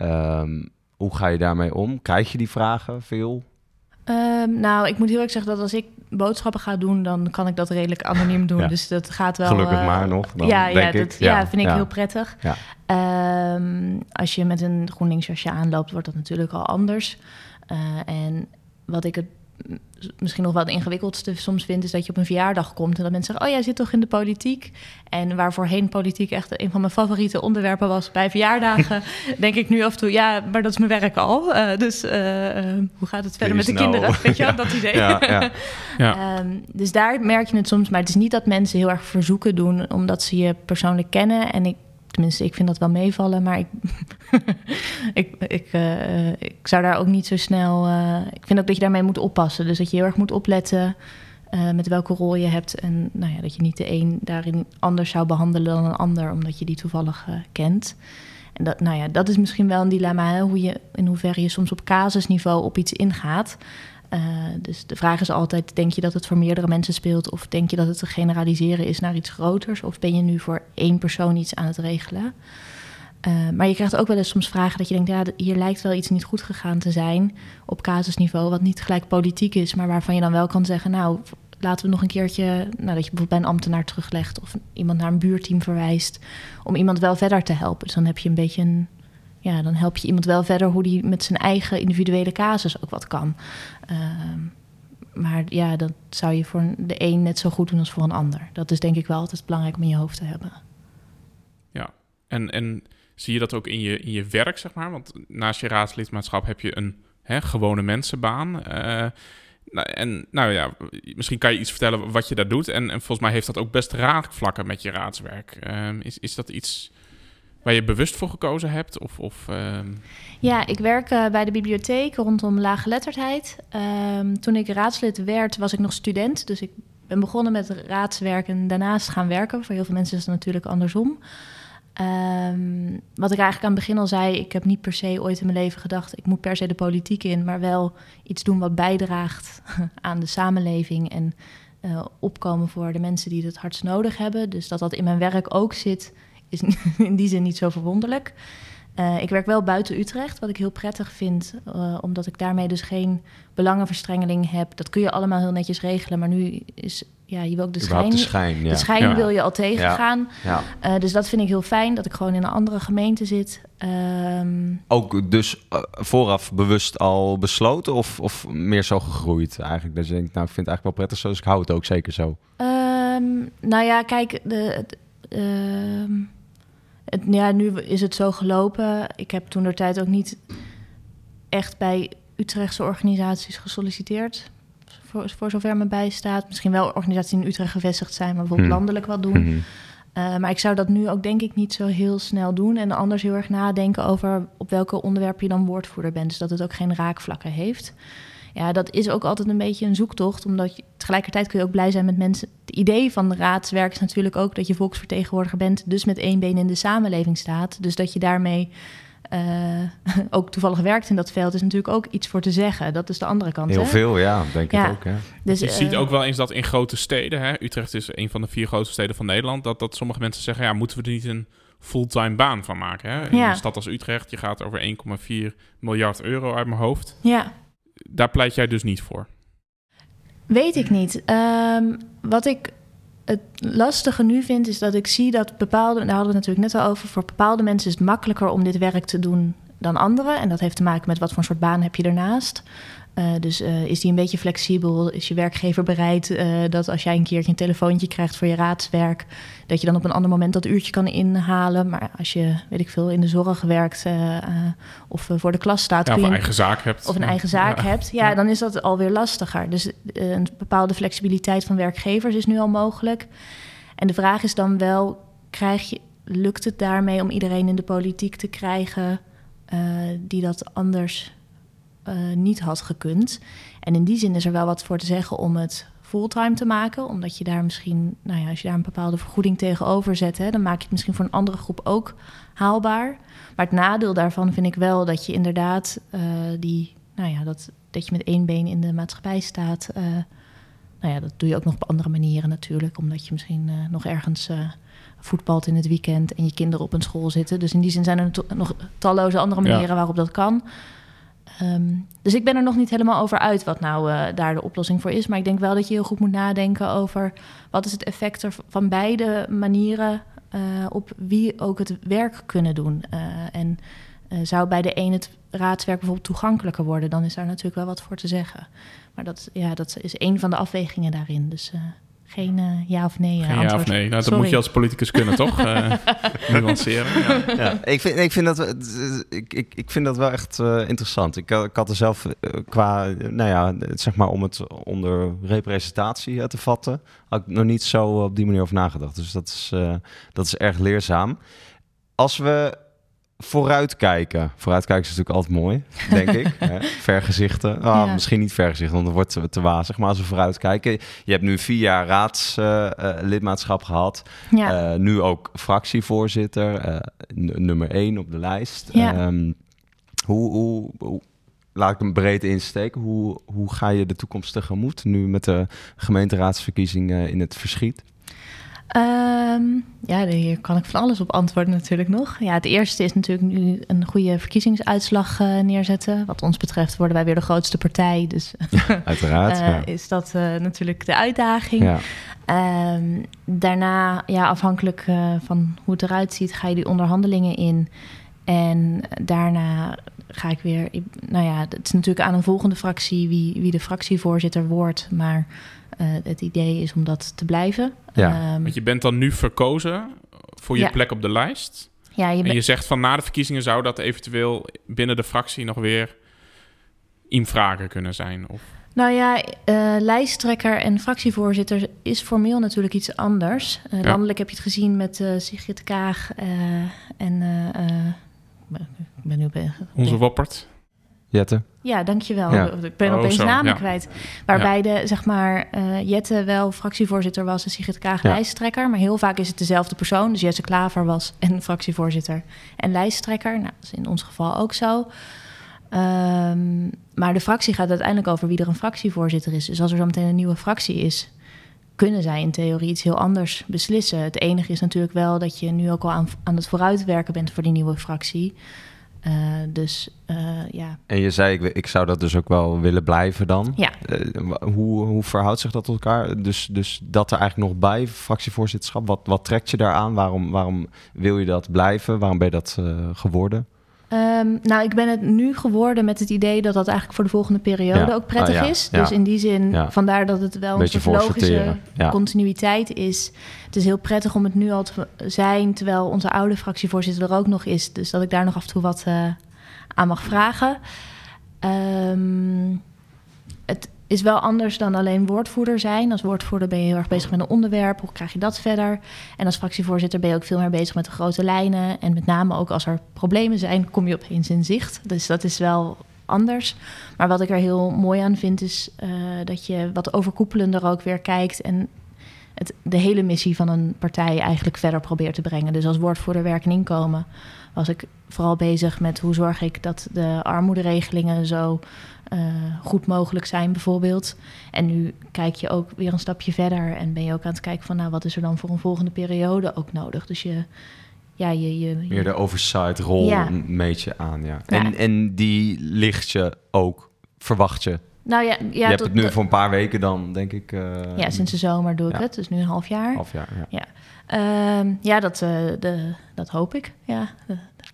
Um, hoe ga je daarmee om? Krijg je die vragen veel? Um, nou, ik moet heel erg zeggen dat als ik boodschappen ga doen, dan kan ik dat redelijk anoniem doen. Ja. Dus dat gaat wel. Gelukkig uh, maar nog. Dan, ja, denk ja, dat, ja, ja, vind ik heel prettig. Um, als je met een GroenLinks jasje aanloopt, wordt dat natuurlijk al anders. Uh, en wat ik het misschien nog wel het ingewikkeldste soms vind, is dat je op een verjaardag komt en dat mensen zeggen: Oh, jij zit toch in de politiek? En waar voorheen politiek echt een van mijn favoriete onderwerpen was bij verjaardagen, denk ik nu af en toe: Ja, maar dat is mijn werk al. Uh, dus uh, hoe gaat het verder met de kinderen? Weet je, dat idee. Ja, ja. ja. um, dus daar merk je het soms, maar het is niet dat mensen heel erg verzoeken doen omdat ze je persoonlijk kennen. En ik Tenminste, ik vind dat wel meevallen, maar ik, ik, ik, uh, ik zou daar ook niet zo snel. Uh, ik vind ook dat je daarmee moet oppassen. Dus dat je heel erg moet opletten uh, met welke rol je hebt. En nou ja, dat je niet de een daarin anders zou behandelen dan een ander, omdat je die toevallig kent. En dat, nou ja, dat is misschien wel een dilemma? Hoe je, in hoeverre je soms op casusniveau op iets ingaat. Uh, dus de vraag is altijd: denk je dat het voor meerdere mensen speelt? Of denk je dat het te generaliseren is naar iets groters? Of ben je nu voor één persoon iets aan het regelen? Uh, maar je krijgt ook wel eens soms vragen dat je denkt: ja, hier lijkt wel iets niet goed gegaan te zijn op casusniveau, wat niet gelijk politiek is, maar waarvan je dan wel kan zeggen: nou, laten we nog een keertje, nou, dat je bijvoorbeeld bij een ambtenaar teruglegt of iemand naar een buurteam verwijst, om iemand wel verder te helpen. Dus dan heb je een beetje een ja, dan help je iemand wel verder hoe die met zijn eigen individuele casus ook wat kan. Uh, maar ja, dat zou je voor de een net zo goed doen als voor een ander. Dat is denk ik wel altijd belangrijk om in je hoofd te hebben. Ja, en, en zie je dat ook in je, in je werk, zeg maar? Want naast je raadslidmaatschap heb je een hè, gewone mensenbaan. Uh, nou, en nou ja, misschien kan je iets vertellen wat je daar doet. En, en volgens mij heeft dat ook best raakvlakken met je raadswerk. Uh, is, is dat iets waar je bewust voor gekozen hebt? Of, of uh... Ja, ik werk uh, bij de bibliotheek rondom laaggeletterdheid. Um, toen ik raadslid werd, was ik nog student. Dus ik ben begonnen met raadswerk en daarnaast gaan werken. Voor heel veel mensen is het natuurlijk andersom. Um, wat ik eigenlijk aan het begin al zei, ik heb niet per se ooit in mijn leven gedacht... ik moet per se de politiek in, maar wel iets doen wat bijdraagt aan de samenleving... en uh, opkomen voor de mensen die het hardst nodig hebben. Dus dat dat in mijn werk ook zit is in die zin niet zo verwonderlijk. ik werk wel buiten Utrecht, wat ik heel prettig vind, omdat ik daarmee dus geen belangenverstrengeling heb. Dat kun je allemaal heel netjes regelen, maar nu is ja, je wil ook de schijn. De schijn, ja. de schijn wil je al tegengaan. Ja. Uh, dus dat vind ik heel fijn, dat ik gewoon in een andere gemeente zit. Um... Ook dus vooraf bewust al besloten of, of meer zo gegroeid eigenlijk? Dat je denkt, nou, ik vind het eigenlijk wel prettig zo, dus ik hou het ook zeker zo. Um, nou ja, kijk, de, uh, het, ja, nu is het zo gelopen. Ik heb toen de tijd ook niet echt bij Utrechtse organisaties gesolliciteerd voor, voor zover me bijstaat. Misschien wel organisaties die in Utrecht gevestigd zijn, maar bijvoorbeeld hmm. landelijk wat doen. Hmm. Eh, maar ik zou dat nu ook denk ik niet zo heel snel doen. En anders heel erg nadenken over op welke onderwerpen je dan woordvoerder bent. Dus dat het ook geen raakvlakken heeft. Ja, dat is ook altijd een beetje een zoektocht. Omdat je, tegelijkertijd kun je ook blij zijn met mensen. Het idee van de raadswerk is natuurlijk ook dat je volksvertegenwoordiger bent. Dus met één been in de samenleving staat. Dus dat je daarmee uh, ook toevallig werkt in dat veld, is natuurlijk ook iets voor te zeggen. Dat is de andere kant. Heel veel, ja, denk ik ook. Ja. Dus, je ziet eh, ook wel eens dat in grote steden, hè, Utrecht is een van de vier grootste steden van Nederland, dat, dat sommige mensen zeggen, ja, moeten we er niet een fulltime baan van maken? Hè? In een stad als Utrecht, je gaat over 1,4 miljard euro uit mijn hoofd. Ja. Daar pleit jij dus niet voor? Weet ik niet. Um, wat ik het lastige nu vind, is dat ik zie dat bepaalde, daar hadden we het natuurlijk net al over, voor bepaalde mensen is het makkelijker om dit werk te doen dan anderen. En dat heeft te maken met wat voor soort baan heb je ernaast. Uh, dus uh, is die een beetje flexibel? Is je werkgever bereid uh, dat als jij een keertje een telefoontje krijgt voor je raadswerk, dat je dan op een ander moment dat uurtje kan inhalen? Maar als je, weet ik veel, in de zorg werkt of voor de klas staat. Ja, of een eigen zaak hebt. Of een eigen zaak hebt, ja, ja, dan is dat alweer lastiger. Dus een bepaalde flexibiliteit van werkgevers is nu al mogelijk. En de vraag is dan wel, krijg je, lukt het daarmee om iedereen in de politiek te krijgen die dat anders uh, niet had gekund. En in die zin is er wel wat voor te zeggen om het fulltime te maken. Omdat je daar misschien, nou ja, als je daar een bepaalde vergoeding tegenover zet, hè, dan maak je het misschien voor een andere groep ook haalbaar. Maar het nadeel daarvan vind ik wel dat je inderdaad uh, die, nou ja, dat, dat je met één been in de maatschappij staat. Uh, nou ja, dat doe je ook nog op andere manieren natuurlijk. Omdat je misschien nog ergens voetbalt in het weekend en je kinderen op een school zitten. Dus in die zin zijn er nog talloze andere manieren waarop dat kan. Ehm, dus ik ben er nog niet helemaal over uit wat nou uh, daar de oplossing voor is. Maar ik denk wel dat je heel goed moet nadenken over wat is het effect van beide manieren uh, op wie ook het werk kunnen doen. Uh, en zou bij de een het raadswerk bijvoorbeeld toegankelijker worden, dan is daar natuurlijk wel wat voor te zeggen. Maar dat, ja, dat is een van de afwegingen daarin. Dus geen uh, ja of nee. Geen ja of nee. Nou, dat moet je als politicus kunnen, toch? Uh, nuanceren. Ja. ja. ik, vind, ik, vind dat, ik, ik, ik vind dat wel echt uh, interessant. Ik, ik had er zelf qua, nou ja, zeg maar om het onder representatie te vatten, had ik nog niet zo op die manier over nagedacht. Dus dat is, dat is erg leerzaam. Als we vooruitkijken. Vooruitkijken is natuurlijk altijd mooi, denk ik. Hè? Vergezichten. Oh, Misschien niet vergezichten, want dan wordt het te wazig. Maar als we vooruitkijken. Je hebt nu vier jaar raadslidmaatschap uh, gehad. Ja. Uh, nu ook fractievoorzitter. Uh, nummer één op de lijst. Ja. Um, hoe, hoe, hoe, laat ik hem breed insteken. Hoe, hoe ga je de toekomst tegemoet? Nu met de gemeenteraadsverkiezingen in het verschiet. Um, ja, hier kan ik van alles op antwoorden natuurlijk nog. Ja, het eerste is natuurlijk nu een goede verkiezingsuitslag uh, neerzetten. Wat ons betreft worden wij weer de grootste partij. Dus uiteraard uh, ja. is dat uh, natuurlijk de uitdaging. Ja. Um, daarna, ja, afhankelijk van hoe het eruit ziet, ga je die onderhandelingen in. En daarna ga ik weer... Nou ja, het is natuurlijk aan een volgende fractie wie, wie de fractievoorzitter wordt. Maar het idee is om dat te blijven. Ja. Um, Want je bent dan nu verkozen voor je ja. plek op de lijst. Ja, je en je zegt van na de verkiezingen zou dat eventueel binnen de fractie nog weer vragen kunnen zijn? Of? Nou ja, uh, lijsttrekker en fractievoorzitter is formeel natuurlijk iets anders. Uh, ja. Landelijk heb je het gezien met uh, Sigrid Kaag en... ik ben nu bij... Onze Wappert. Jette. Ja, dankjewel. Ja. Ik ben oh, opeens zo, namen ja. kwijt. Waarbij ja. de, zeg maar, uh, Jette wel fractievoorzitter was en Sigrid Kaag lijsttrekker. Maar heel vaak is het dezelfde persoon. Dus Jesse Klaver was en fractievoorzitter en lijsttrekker. Nou, dat is in ons geval ook zo. Um, maar de fractie gaat uiteindelijk over wie er een fractievoorzitter is. Dus als er zo meteen een nieuwe fractie is, kunnen zij in theorie iets heel anders beslissen. Het enige is natuurlijk wel dat je nu ook al aan, aan het vooruitwerken bent voor die nieuwe fractie. Uh, dus uh, ja. En je zei, ik, ik zou dat dus ook wel willen blijven dan. Ja. Uh, hoe, hoe verhoudt zich dat tot elkaar? Dus, dus dat er eigenlijk nog bij, fractievoorzitterschap, wat, wat trekt je daaraan? Waarom, waarom wil je dat blijven? Waarom ben je dat geworden? Um, nou, ik ben het nu geworden met het idee dat dat eigenlijk voor de volgende periode ook prettig ah, ja. is. Dus in die zin, vandaar dat het wel een, logische continuïteit is. Het is heel prettig om het nu al te zijn, terwijl onze oude fractievoorzitter er ook nog is. Dus dat ik daar nog af en toe wat uh, aan mag vragen. Um, het is wel anders dan alleen woordvoerder zijn. Als woordvoerder ben je heel erg bezig met een onderwerp. Hoe krijg je dat verder? En als fractievoorzitter ben je ook veel meer bezig met de grote lijnen. En met name ook als er problemen zijn, kom je opeens in zicht. Dus dat is wel anders. Maar wat ik er heel mooi aan vind, is uh, dat je wat overkoepelender ook weer kijkt. En het, de hele missie van een partij eigenlijk verder probeert te brengen. Dus als woordvoerder werk en inkomen was ik vooral bezig met hoe zorg ik dat de armoederegelingen zo uh, goed mogelijk zijn, bijvoorbeeld. En nu kijk je ook weer een stapje verder en ben je ook aan het kijken van, nou, wat is er dan voor een volgende periode ook nodig? Dus je, ja, je, je, meer de oversight rol ja. meet je aan, ja. ja. En, en die ligt je ook, verwacht je? Nou ja, ja je hebt het nu voor een paar weken dan, denk ik. Uh, ja, sinds de zomer doe ik het, dus nu een half jaar. Half jaar, ja. Ja, uh, ja dat, uh, de, dat hoop ik. Ja,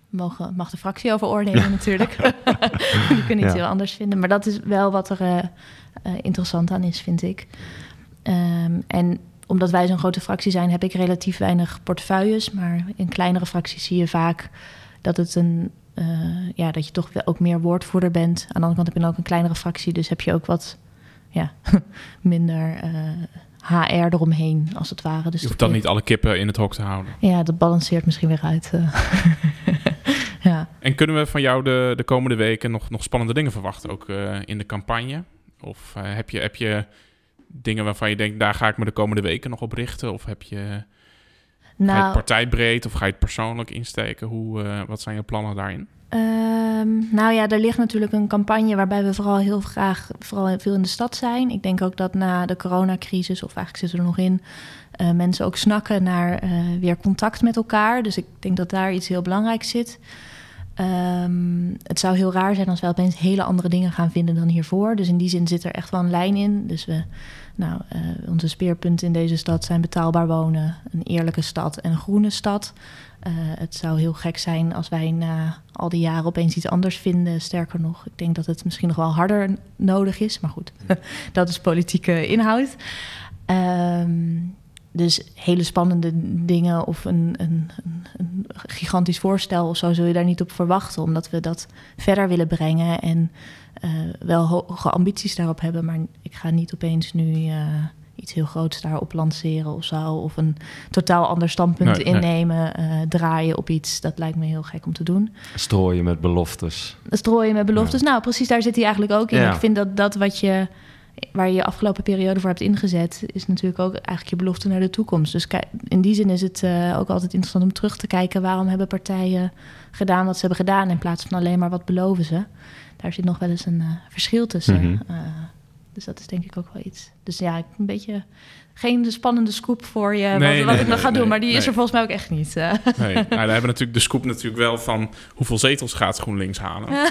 mogen, mag de fractie over oordelen natuurlijk. Die kunnen iets heel anders vinden. Maar dat is wel wat er uh, interessant aan is, vind ik. Um, en omdat wij zo'n grote fractie zijn, heb ik relatief weinig portefeuilles. Maar in kleinere fracties zie je vaak dat het een. Uh, ja, dat je toch ook meer woordvoerder bent. Aan de andere kant heb je ook een kleinere fractie, dus heb je ook wat ja, minder HR eromheen, als het ware. Dus je hoeft dan niet alle kippen in het hok te houden. Ja, dat balanceert misschien weer uit. ja. En kunnen we van jou de, de komende weken nog, nog spannende dingen verwachten, ook in de campagne? Of heb, je, heb je dingen waarvan je denkt, daar ga ik me de komende weken nog op richten? Of heb je, nou, ga je het nou- partijbreed of ga je het persoonlijk insteken? Hoe, uh, wat zijn je plannen daarin? Um, nou ja, er ligt natuurlijk een campagne waarbij we vooral heel graag vooral veel in de stad zijn. Ik denk ook dat na de coronacrisis, of eigenlijk zitten we er nog in, uh, mensen ook snakken naar uh, weer contact met elkaar. Dus ik denk dat daar iets heel belangrijks zit. Um, het zou heel raar zijn als we opeens hele andere dingen gaan vinden dan hiervoor. Dus in die zin zit er echt wel een lijn in. Dus we, nou, uh, onze speerpunten in deze stad zijn betaalbaar wonen, een eerlijke stad en een groene stad. Uh, het zou heel gek zijn als wij na al die jaren opeens iets anders vinden. Sterker nog, ik denk dat het misschien nog wel harder nodig is. Maar goed, dat is politieke inhoud. Um, dus hele spannende dingen of een, een, een, gigantisch voorstel of zo zul je daar niet op verwachten, omdat we dat verder willen brengen en uh, wel hoge ambities daarop hebben. Maar ik ga niet opeens nu uh, iets heel groots daarop lanceren of zo, of een totaal ander standpunt nee, innemen, nee. Uh, draaien op iets. Dat lijkt me heel gek om te doen. Strooien met beloftes. Strooien met beloftes. Ja. Nou, precies daar zit hij eigenlijk ook in. Ja. Ik vind dat dat wat je waar je je afgelopen periode voor hebt ingezet, is natuurlijk ook eigenlijk je belofte naar de toekomst. Dus in die zin is het uh, ook altijd interessant om terug te kijken waarom hebben partijen gedaan wat ze hebben gedaan in plaats van alleen maar wat beloven ze. Daar zit nog wel eens een uh, verschil tussen. Mm -hmm. uh, dus dat is denk ik ook wel iets. Dus ja, een beetje geen spannende scoop voor je, nee, wat, wat nee, ik nog ga doen. Maar die is er volgens mij ook echt niet. Uh. Nee, nou, we hebben natuurlijk de scoop natuurlijk wel van hoeveel zetels gaat GroenLinks halen.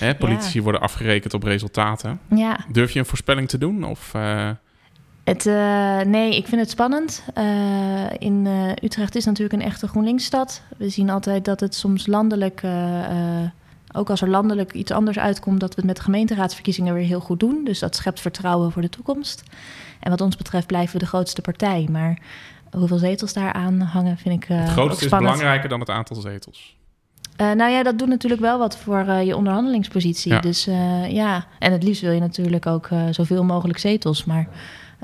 Hè, politici ja. worden afgerekend op resultaten. Ja. Durf je een voorspelling te doen? Of, uh... Het, uh, nee, ik vind het spannend. in Utrecht is natuurlijk een echte GroenLinks-stad. We zien altijd dat het soms landelijk ook als er landelijk iets anders uitkomt, dat we het met gemeenteraadsverkiezingen weer heel goed doen. Dus dat schept vertrouwen voor de toekomst. En wat ons betreft blijven we de grootste partij. Maar hoeveel zetels daar aan hangen, vind ik. Uh, het grootste is belangrijker dan het aantal zetels. Uh, nou ja, dat doet natuurlijk wel wat voor uh, je onderhandelingspositie. Ja. Dus ja, en het liefst wil je natuurlijk ook zoveel mogelijk zetels. Maar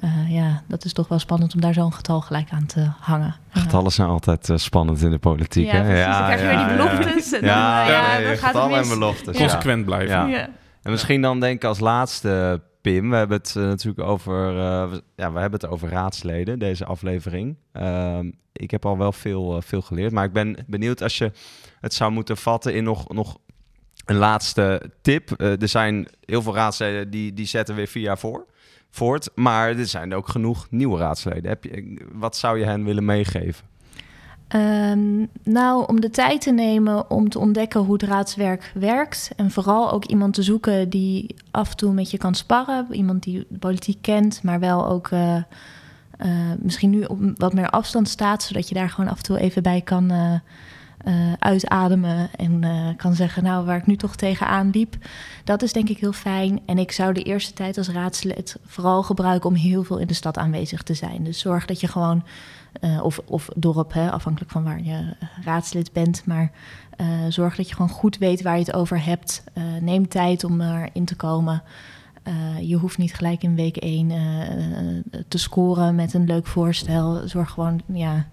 uh, ja, dat is toch wel spannend om daar zo'n getal gelijk aan te hangen. Getallen zijn altijd uh, spannend in de politiek. Ja, hè? ja, dan krijg je weer die beloftes. Ja, ja, ja, ja, ja getallen en beloftes. Consequent blijven. Ja. En misschien dan denk ik als laatste, Pim, we hebben het uh, natuurlijk over, ja, we hebben het over raadsleden, deze aflevering. Ehm, ik heb al wel veel, veel geleerd, maar ik ben benieuwd als je het zou moeten vatten in nog, nog een laatste tip. er zijn heel veel raadsleden die, die zetten weer vier jaar voor voort. Maar er zijn ook genoeg nieuwe raadsleden. Heb je, wat zou je hen willen meegeven? Um, nou, om de tijd te nemen om te ontdekken hoe het raadswerk werkt. En vooral ook iemand te zoeken die af en toe met je kan sparren. Iemand die de politiek kent, maar wel ook uh, uh, misschien nu op wat meer afstand staat. Zodat je daar gewoon af en toe even bij kan uh, uitademen. En kan zeggen, nou, waar ik nu toch tegenaan liep. Dat is denk ik heel fijn. En ik zou de eerste tijd als raadslid vooral gebruiken om heel veel in de stad aanwezig te zijn. Dus zorg dat je gewoon uh, of, of dorp, hè, afhankelijk van waar je raadslid bent. Maar zorg dat je gewoon goed weet waar je het over hebt. Neem tijd om erin te komen. je hoeft niet gelijk in week 1 te scoren met een leuk voorstel. Zorg gewoon, ja.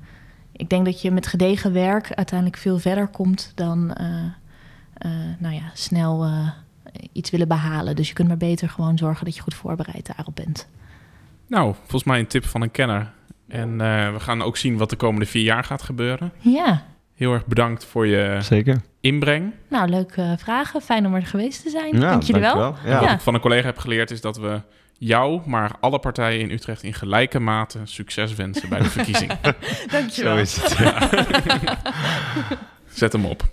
Ik denk dat je met gedegen werk uiteindelijk veel verder komt dan nou ja, snel iets willen behalen. Dus je kunt maar beter gewoon zorgen dat je goed voorbereid daarop bent. Nou, volgens mij een tip van een kenner. En uh, we gaan ook zien wat de komende vier jaar gaat gebeuren. Ja. Heel erg bedankt voor je Zeker. inbreng. Nou, leuke vragen. Fijn om er geweest te zijn. Ja, Dank jullie wel. wel. Ja. Wat ik van een collega heb geleerd is dat we jou, maar alle partijen in Utrecht in gelijke mate succes wensen bij de verkiezing. Dank je wel. Zo is het. Ja. Zet hem op.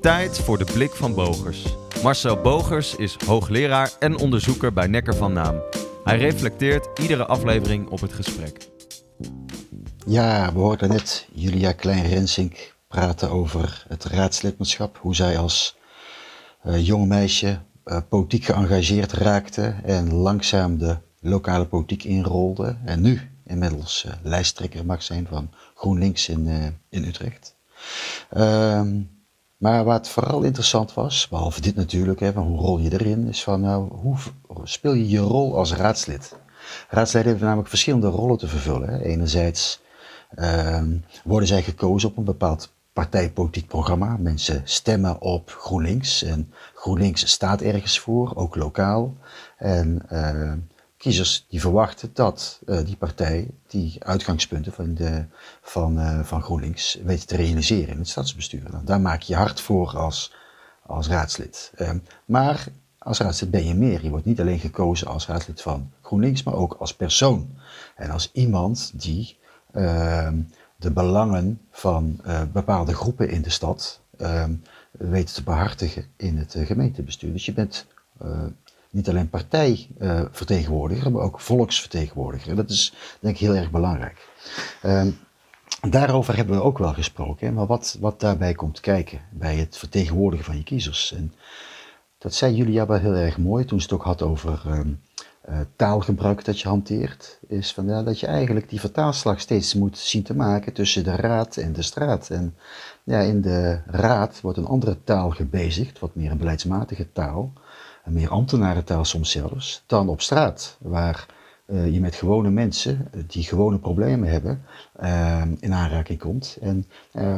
Tijd voor de blik van Bogers. Marcel Bogers is hoogleraar en onderzoeker bij Nekker van Naam. Hij reflecteert iedere aflevering op het gesprek. Ja, we hoorden net Julia Klein-Rensink praten over het raadslidmaatschap. Hoe zij als uh, jong meisje uh, politiek geëngageerd raakte en langzaam de lokale politiek inrolde. En nu inmiddels uh, lijsttrekker mag zijn van GroenLinks in, in Utrecht. Ehm, maar wat vooral interessant was, behalve dit natuurlijk, hè, hoe rol je erin, is van nou, hoe speel je je rol als raadslid? Raadsleden hebben namelijk verschillende rollen te vervullen. Enerzijds Ehm, worden zij gekozen op een bepaald partijpolitiek programma. Mensen stemmen op GroenLinks en GroenLinks staat ergens voor, ook lokaal. En ehm, kiezers die verwachten dat uh, die partij die uitgangspunten van, de, van, uh, van GroenLinks weet te realiseren in het stadsbestuur. Nou, daar maak je hard voor als, als raadslid. Um, maar als raadslid ben je meer. Je wordt niet alleen gekozen als raadslid van GroenLinks, maar ook als persoon. En als iemand die Ehm, de belangen van uh, bepaalde groepen in de stad uh, weten te behartigen in het uh, gemeentebestuur. Dus je bent uh, niet alleen partijvertegenwoordiger, maar ook volksvertegenwoordiger. Dat is denk ik heel erg belangrijk. Ehm, daarover hebben we ook wel gesproken, maar wat, wat daarbij komt kijken bij het vertegenwoordigen van je kiezers. En dat zei Julia wel heel erg mooi toen ze het ook had over uh, taalgebruik dat je hanteert, is van, ja, dat je eigenlijk die vertaalslag steeds moet zien te maken tussen de raad en de straat. En ja, in de raad wordt een andere taal gebezigd, wat meer een beleidsmatige taal, een meer ambtenarentaal soms zelfs, dan op straat, waar uh, je met gewone mensen eh, die gewone problemen hebben in aanraking komt. En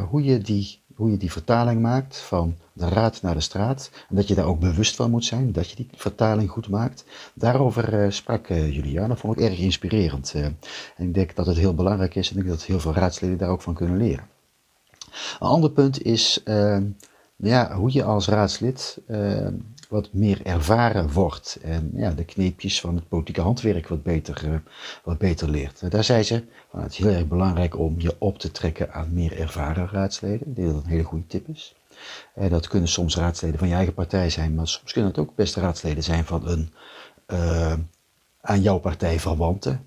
hoe je die hoe je die vertaling maakt van de raad naar de straat. En dat je daar ook bewust van moet zijn, dat je die vertaling goed maakt. Daarover uh, sprak uh. Dat vond ik erg inspirerend. Uh, en ik denk dat het heel belangrijk is en ik denk dat heel veel raadsleden daar ook van kunnen leren. Een ander punt is ja, hoe je als raadslid wat meer ervaren wordt en ja, de kneepjes van het politieke handwerk wat beter, uh, wat beter leert. Daar zei ze, van, het is heel erg belangrijk om je op te trekken aan meer ervaren raadsleden. Denk dat dat een hele goede tip is. En dat kunnen soms raadsleden van je eigen partij zijn, maar soms kunnen het ook best raadsleden zijn van een uh, aan jouw partij verwante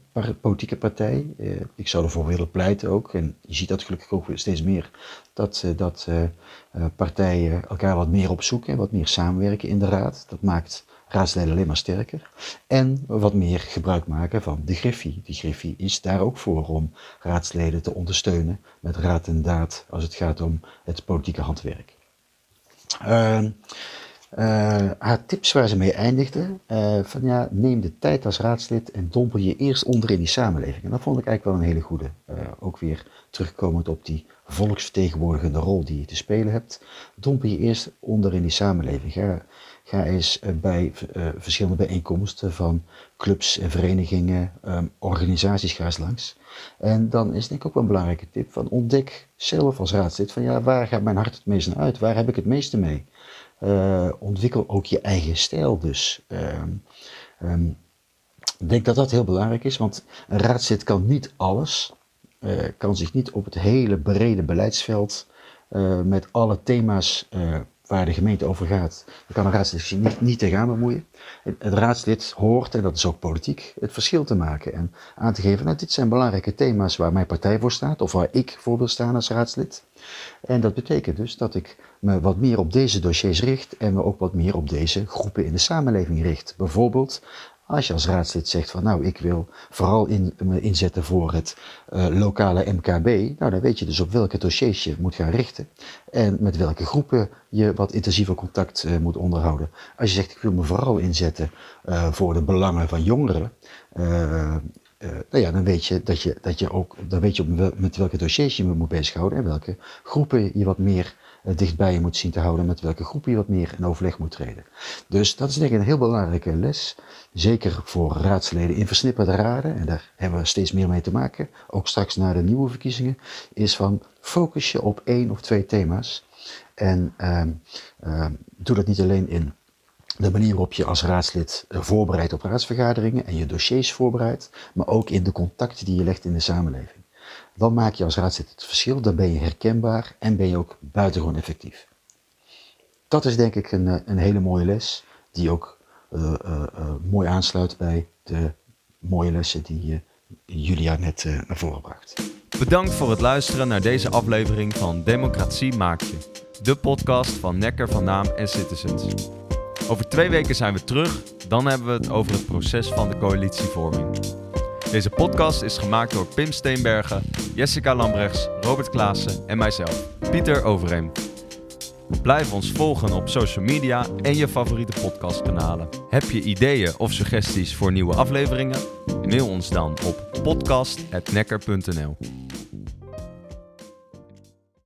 politieke partij. Uh, ik zou ervoor willen pleiten ook, en je ziet dat gelukkig ook steeds meer, dat, uh, dat uh, partijen elkaar wat meer opzoeken, wat meer samenwerken in de raad. Dat maakt raadsleden alleen maar sterker. En wat meer gebruik maken van de Griffie. Die Griffie is daar ook voor om raadsleden te ondersteunen met raad en daad als het gaat om het politieke handwerk. Ehm, uh, haar tips waar ze mee eindigde, uh, van ja, neem de tijd als raadslid en dompel je eerst onder in die samenleving. En dat vond ik eigenlijk wel een hele goede. Uh, ook weer terugkomend op die volksvertegenwoordigende rol die je te spelen hebt. Dompel je eerst onder in die samenleving. Ga, ga eens bij verschillende bijeenkomsten van clubs en verenigingen, um, organisaties, ga eens langs. En dan is denk ik ook wel een belangrijke tip van ontdek zelf als raadslid van ja, waar gaat mijn hart het meest naar uit? Waar heb ik het meeste mee? Uh, ontwikkel ook je eigen stijl dus. Uh, um, Ik denk dat dat heel belangrijk is, want een raadslid kan niet alles, uh, kan zich niet op het hele brede beleidsveld uh, met alle thema's waar de gemeente over gaat, dan kan een raadslid zich niet, niet tegenaan bemoeien. Het, raadslid hoort, en dat is ook politiek, het verschil te maken en aan te geven, nou, dit zijn belangrijke thema's waar mijn partij voor staat, of waar ik voor wil staan als raadslid. En dat betekent dus dat ik me wat meer op deze dossiers richt en me ook wat meer op deze groepen in de samenleving richt. Bijvoorbeeld als je als raadslid zegt van nou, ik wil vooral in, me inzetten voor het uh, lokale MKB, nou dan weet je dus op welke dossiers je moet gaan richten en met welke groepen je wat intensiever contact uh, moet onderhouden. Als je zegt ik wil me vooral inzetten uh, voor de belangen van jongeren, nou ja, dan weet je dat je, dat je ook, dan weet je met welke dossiers je moet bezighouden en welke groepen je wat meer dichtbij je moet zien te houden, met welke groepen je wat meer in overleg moet treden. Dus dat is denk ik een heel belangrijke les zeker voor raadsleden in versnipperde raden, en daar hebben we steeds meer mee te maken, ook straks na de nieuwe verkiezingen, is van focus je op één of twee thema's. En uh, uh, doe dat niet alleen in de manier waarop je als raadslid voorbereidt op raadsvergaderingen en je dossiers voorbereidt, maar ook in de contacten die je legt in de samenleving. Dan maak je als raadslid het verschil, dan ben je herkenbaar en ben je ook buitengewoon effectief. Dat is denk ik een, een hele mooie les, die ook uh, uh, mooi aansluit bij de mooie lessen die Julia net naar voren bracht. Bedankt voor het luisteren naar deze aflevering van Democratie Maak Je, de podcast van Nekker van Naam en Citizens. Over twee weken zijn we terug, dan hebben we het over het proces van de coalitievorming. Deze podcast is gemaakt door Pim Steenbergen, Jessica Lambrechts, Robert Klaassen en mijzelf, Pieter Overeem. Blijf ons volgen op social media en je favoriete podcastkanalen. Heb je ideeën of suggesties voor nieuwe afleveringen? Mail ons dan op podcast.nekker.nl